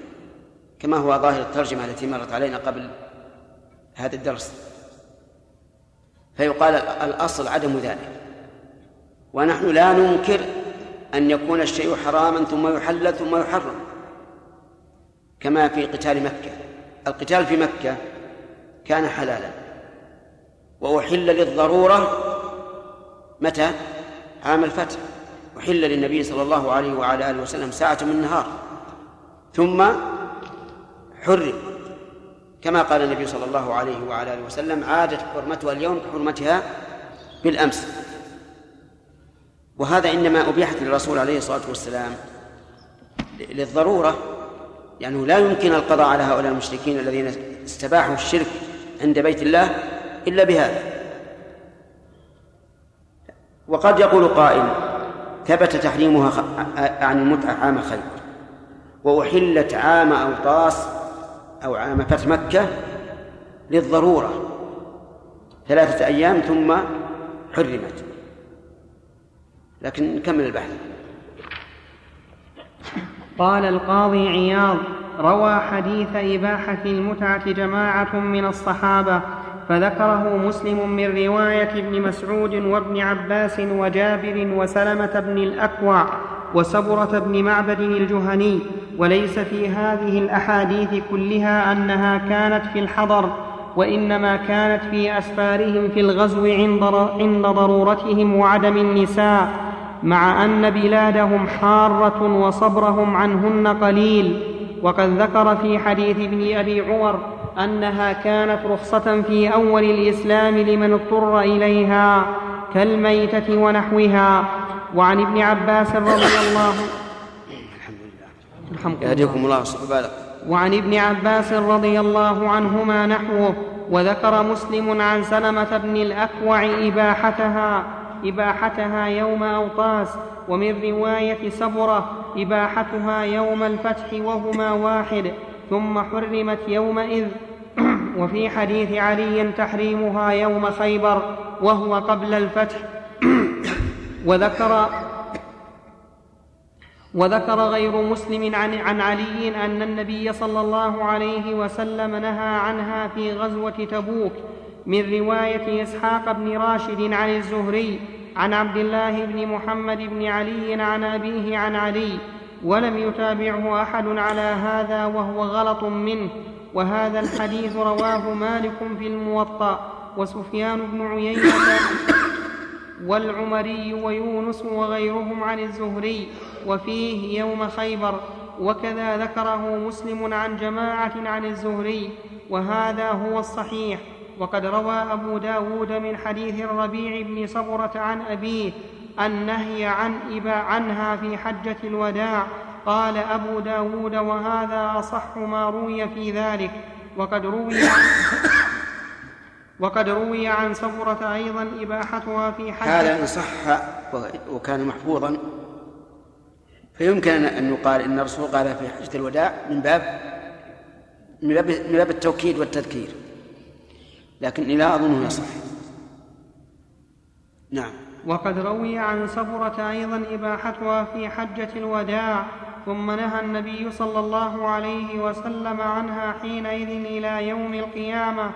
كما هو ظاهر الترجمة التي مرت علينا قبل هذا الدرس. فيقال الأصل عدم ذلك ونحن لا ننكر أن يكون الشيء حراما ثم يحلل ثم يحرم كما في قتال مكة. القتال في مكة كان حلالا وأحل للضرورة متى؟ عام الفتح. أحل للنبي صلى الله عليه وعلى آله وسلم ساعة من النهار ثم حرم. كما قال النبي صلى الله عليه وعلى آله وسلم عادت حرمتها اليوم كحرمتها بالأمس. وهذا إنما أبيحت للرسول عليه الصلاة والسلام للضرورة لأنه لا يمكن القضاء على هؤلاء المشركين الذين استباحوا الشرك عند بيت الله إلا بهذا. وقد يقول قائل ثبت تحريمها عن المتعة عام خيبر وأحلت عام أوطاس أو عام فتح مكة للضرورة ثلاثة أيام ثم حرمت. لكن نكمل البحث. قال القاضي عياض روى حديث إباحة المتعة جماعة من الصحابة فذكره مسلم من رواية ابن مسعود وابن عباس وجابر وسلمة بن الأكوع وسبرة بن معبد الجهني وليس في هذه الأحاديث كلها أنها كانت في الحضر وإنما كانت في أسفارهم في الغزو عند ضرورتهم وعدم النساء. مع أن بلادهم حارة وصبرهم عنهن قليل. وقد ذكر في حديث ابن أبي عمر أنها كانت رخصة في أول الإسلام لمن اضطر إليها كالميتة ونحوها. وعن ابن عباس رضي الله الحمد لله يهديكم الله وعن ابن عباس رضي الله عنهما نحوه. وذكر مسلم عن سلمة بن الأكوع إباحتها إباحتها يوم أوطاس ومن رواية سبرة إباحتها يوم الفتح وهما واحد ثم حرمت يومئذ. وفي حديث علي تحريمها يوم خيبر وهو قبل الفتح. وذكر وذكر غير مسلم عن, عن علي أن النبي صلى الله عليه وسلم نهى عنها في غزوة تبوك. من رواية إسحاق بن راشد عن الزهري عن عبد الله بن محمد بن علي عن أبيه عن علي ولم يتابعه أحد على هذا وهو غلط منه. وهذا الحديث رواه مالك في الموطأ وسفيان بن عيينة والعمري ويونس وغيرهم عن الزهري. وفيه يوم خيبر وكذا ذكره مسلم عن جماعة عن الزهري. وهذا هو الصحيح. وقد روى أبو داود من حديث الربيع بن صبرة عن أبيه النهي عن إبا عنها في حجة الوداع. قال أبو داود وهذا أصح ما روي في ذلك. وقد روي وقد روي عن صبرة أيضا إباحتها في حجة هذا إن صح وكان محفوظا فيمكن أن يقال إن الرسول قال في حجة الوداع من باب من باب التوكيد والتذكير. لكن لا أظنه يصح نعم. وقد روي عن صبرة أيضا إباحتها في حجة الوداع ثم نهى النبي صلى الله عليه وسلم عنها حينئذ إلى يوم القيامة.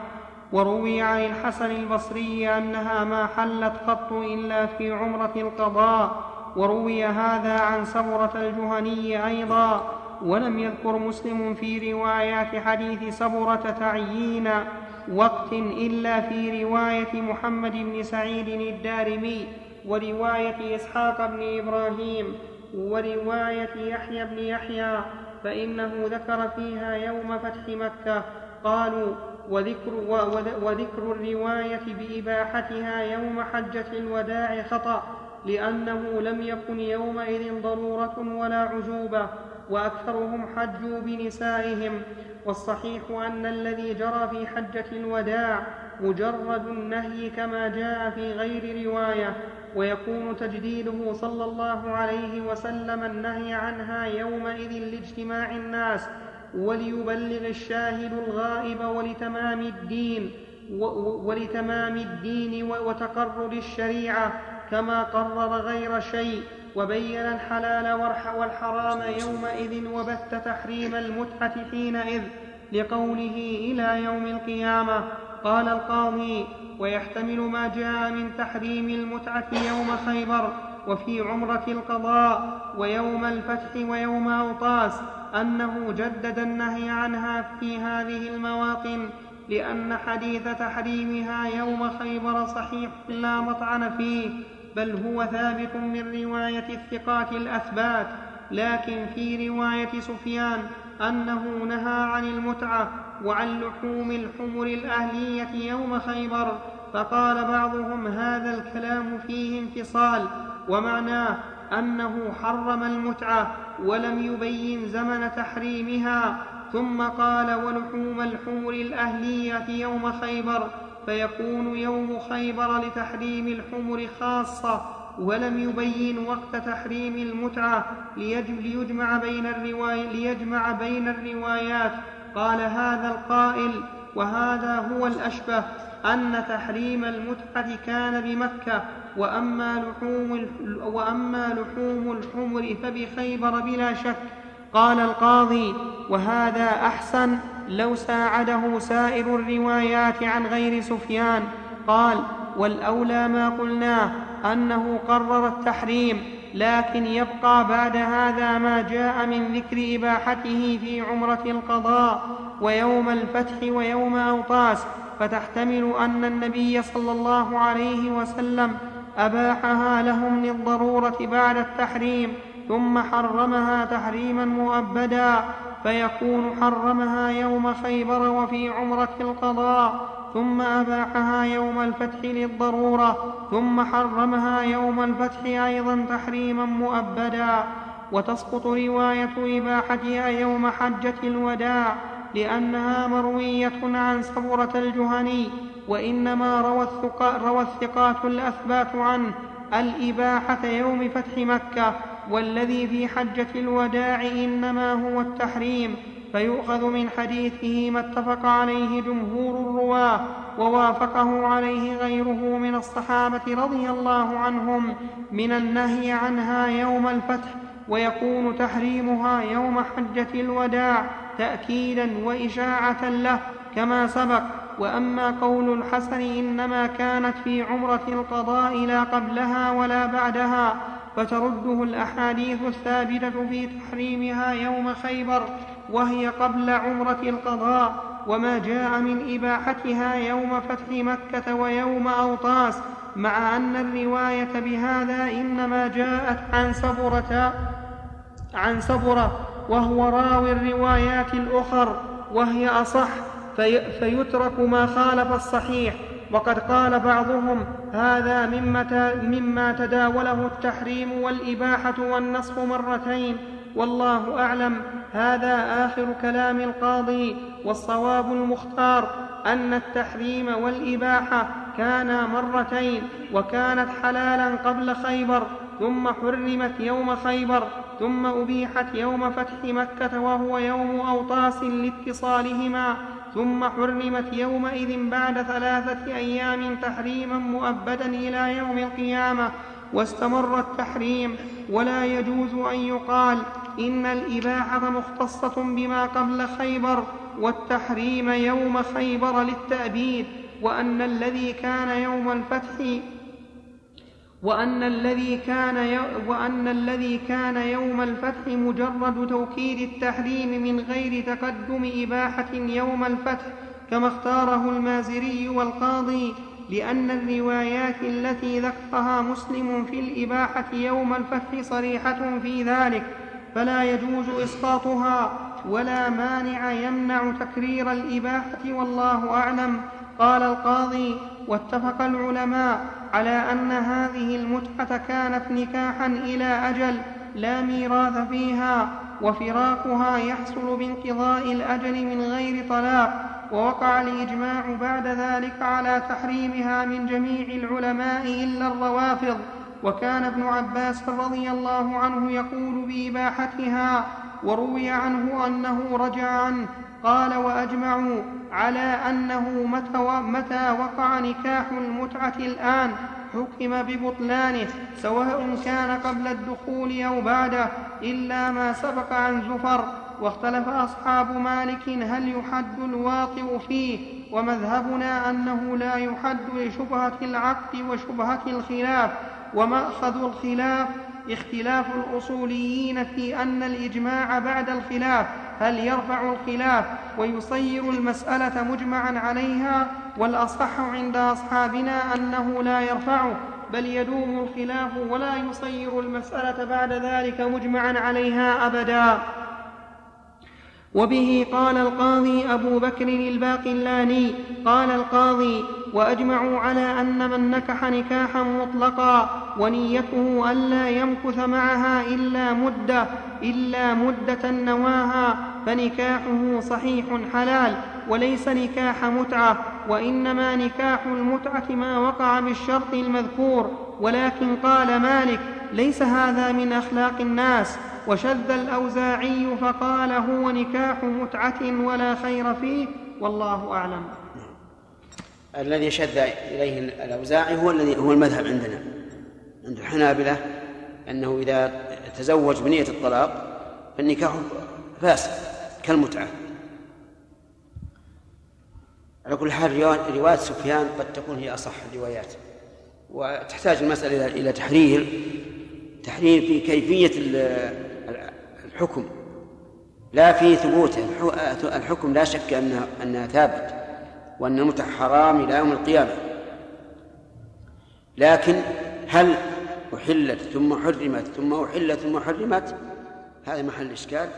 وروي عن الحسن البصري أنها ما حلت قط إلا في عمرة القضاء. وروي هذا عن سمرة الجهني أيضا. ولم يذكر مسلم في روايات حديث سبرة تعيين وقت إلا في رواية محمد بن سعيد الدارمي ورواية إسحاق بن إبراهيم ورواية يحيى بن يحيى فإنه ذكر فيها يوم فتح مكة. قالوا وذكر, وذكر الرواية بإباحتها يوم حجة الوداع خطأ لأنه لم يكن يومئذ ضرورة ولا عزوبة وأكثرهم حجوا بنسائهم. والصحيح أن الذي جرى في حجة الوداع مجرد النهي كما جاء في غير رواية ويكون تجديده صلى الله عليه وسلم النهي عنها يومئذ لاجتماع الناس وليبلغ الشاهد الغائب ولتمام الدين ولتمام الدين وتقرر الشريعة كما قرر غير شيء. وبين الحلال والحرام يومئذ وبث تحريم المتعة حينئذ لقوله إلى يوم القيامة. قال القاضي ويحتمل ما جاء من تحريم المتعة يوم خيبر وفي عمرة القضاء ويوم الفتح ويوم أوطاس أنه جدد النهي عنها في هذه المواطن لأن حديث تحريمها يوم خيبر صحيح لا مطعن فيه بل هو ثابت من رواية الثقات الأثبات لكن في رواية سفيان أنه نهى عن المتعة وعن لحوم الحمر الأهلية يوم خيبر فقال بعضهم هذا الكلام فيه انفصال ومعناه أنه حرم المتعة ولم يبين زمن تحريمها ثم قال ولحوم الحمر الأهلية يوم خيبر. فيكون يوم خيبر لتحريم الحمر خاصة ولم يبين وقت تحريم المتعة ليجمع بين, الرواي ليجمع بين الروايات. قال هذا القائل وهذا هو الأشبه أن تحريم المتعة كان بمكة. وأما لحوم, وأما لحوم الحمر فبخيبر بلا شك. قال القاضي وهذا أحسن لو ساعده سائر الروايات عن غير سفيان قال والأولى ما قلناه أنه قرر التحريم لكن يبقى بعد هذا ما جاء من ذكر إباحته في عمرة القضاء ويوم الفتح ويوم أوطاس فتحتمل أن النبي صلى الله عليه وسلم أباحها لهم للضرورة بعد التحريم. ثم حرمها تحريما مؤبدا فيكون حرمها يوم خيبر وفي عمرة القضاء ثم أباحها يوم الفتح للضرورة ثم حرمها يوم الفتح أيضا تحريما مؤبدا. وتسقط رواية إباحتها يوم حجة الوداع لأنها مروية عن سبرة الجهني وإنما روى الثقات الأثبات عنه الإباحة يوم فتح مكة والذي في حجة الوداع إنما هو التحريم فيؤخذ من حديثه ما اتفق عليه جمهور الرواة ووافقه عليه غيره من الصحابة رضي الله عنهم من النهي عنها يوم الفتح ويكون تحريمها يوم حجة الوداع تأكيدا وإشاعة له. كما سبق وأما قول الحسن إنما كانت في عمرة القضاء لا قبلها ولا بعدها فترده الأحاديث الثابتة في تحريمها يوم خيبر وهي قبل عمرة القضاء وما جاء من إباحتها يوم فتح مكة ويوم أوطاس مع أن الرواية بهذا إنما جاءت عن سبرة عن سبرة وهو راوي الروايات الأخر وهي أصح في فيترك ما خالف الصحيح. وقد قال بعضهم هذا مما, مما تداوله التحريم والإباحة والنصف مرتين. والله أعلم. هذا آخر كلام القاضي. والصواب المختار أن التحريم والإباحة كانا مرتين وكانت حلالا قبل خيبر ثم حرمت يوم خيبر ثم أبيحت يوم فتح مكة وهو يوم أوطاس لاتصالهما. ثم حرمت يومئذ بعد ثلاثة أيام تحريما مؤبدا إلى يوم القيامة واستمر التحريم. ولا يجوز أن يقال إن الإباحة مختصة بما قبل خيبر والتحريم يوم خيبر للتأبيد وأن الذي كان يوم الفتح وأن الذي كان وأن الذي كان يوم الفتح مجرد توكيد التحريم من غير تقدم إباحة يوم الفتح كما اختاره المازري والقاضي لأن الروايات التي ذكرها مسلم في الإباحة يوم الفتح صريحة في ذلك فلا يجوز إسقاطها ولا مانع يمنع تكرير الإباحة والله أعلم. قال القاضي واتفق العلماء على أن هذه المتعة كانت نكاحا إلى أجل لا ميراث فيها وفراقها يحصل بانقضاء الأجل من غير طلاق ووقع الإجماع بعد ذلك على تحريمها من جميع العلماء إلا الروافض. وكان ابن عباس رضي الله عنه يقول بإباحتها وروي عنه أنه رجع عنه قال وأجمعوا على أنه متى وقع نكاح المتعة الآن حكم ببطلانه سواء كان قبل الدخول أو بعده إلا ما سبق عن زفر. واختلف أصحاب مالك هل يحد الواطئ فيه ومذهبنا أنه لا يحد لشبهة العقد وشبهة الخلاف ومأخذ الخلاف اختلاف الأصوليين في أن الإجماع بعد الخلاف هل يرفع الخلاف ويصير المسألة مجمعا عليها؟ والأصح عند أصحابنا أنه لا يرفعه بل يدوم الخلاف ولا يصير المسألة بعد ذلك مجمعا عليها أبدا. وبه قال القاضي أبو بكر الباقلاني قال القاضي وأجمعوا على أن من نكح نكاحا مطلقا ونيته ألا يمكث معها إلا مدة إلا مدة نواها فنكاحه صحيح حلال وليس نكاح متعة وإنما نكاح المتعة ما وقع بالشرط المذكور ولكن قال مالك ليس هذا من أخلاق الناس. وشذ الأوزاعي فقال هو نكاح متعة ولا خير فيه والله أعلم. الذي شذ إليه الأوزاعي هو الذي هو المذهب عندنا. عند الحنابلة أنه إذا تزوج بنية الطلاق فالنكاح فاسد كالمتعة. على كل حال رواية سفيان قد تكون هي أصح الروايات. وتحتاج المسألة إلى تحرير تحرير في كيفية الحكم لا في ثبوته الحكم لا شك أنها أنها ثابت وأن المتع حرام إلى يوم القيامة. لكن هل أحلت ثم حرمت ثم أحلت ثم حرمت؟ هذا محل إشكال.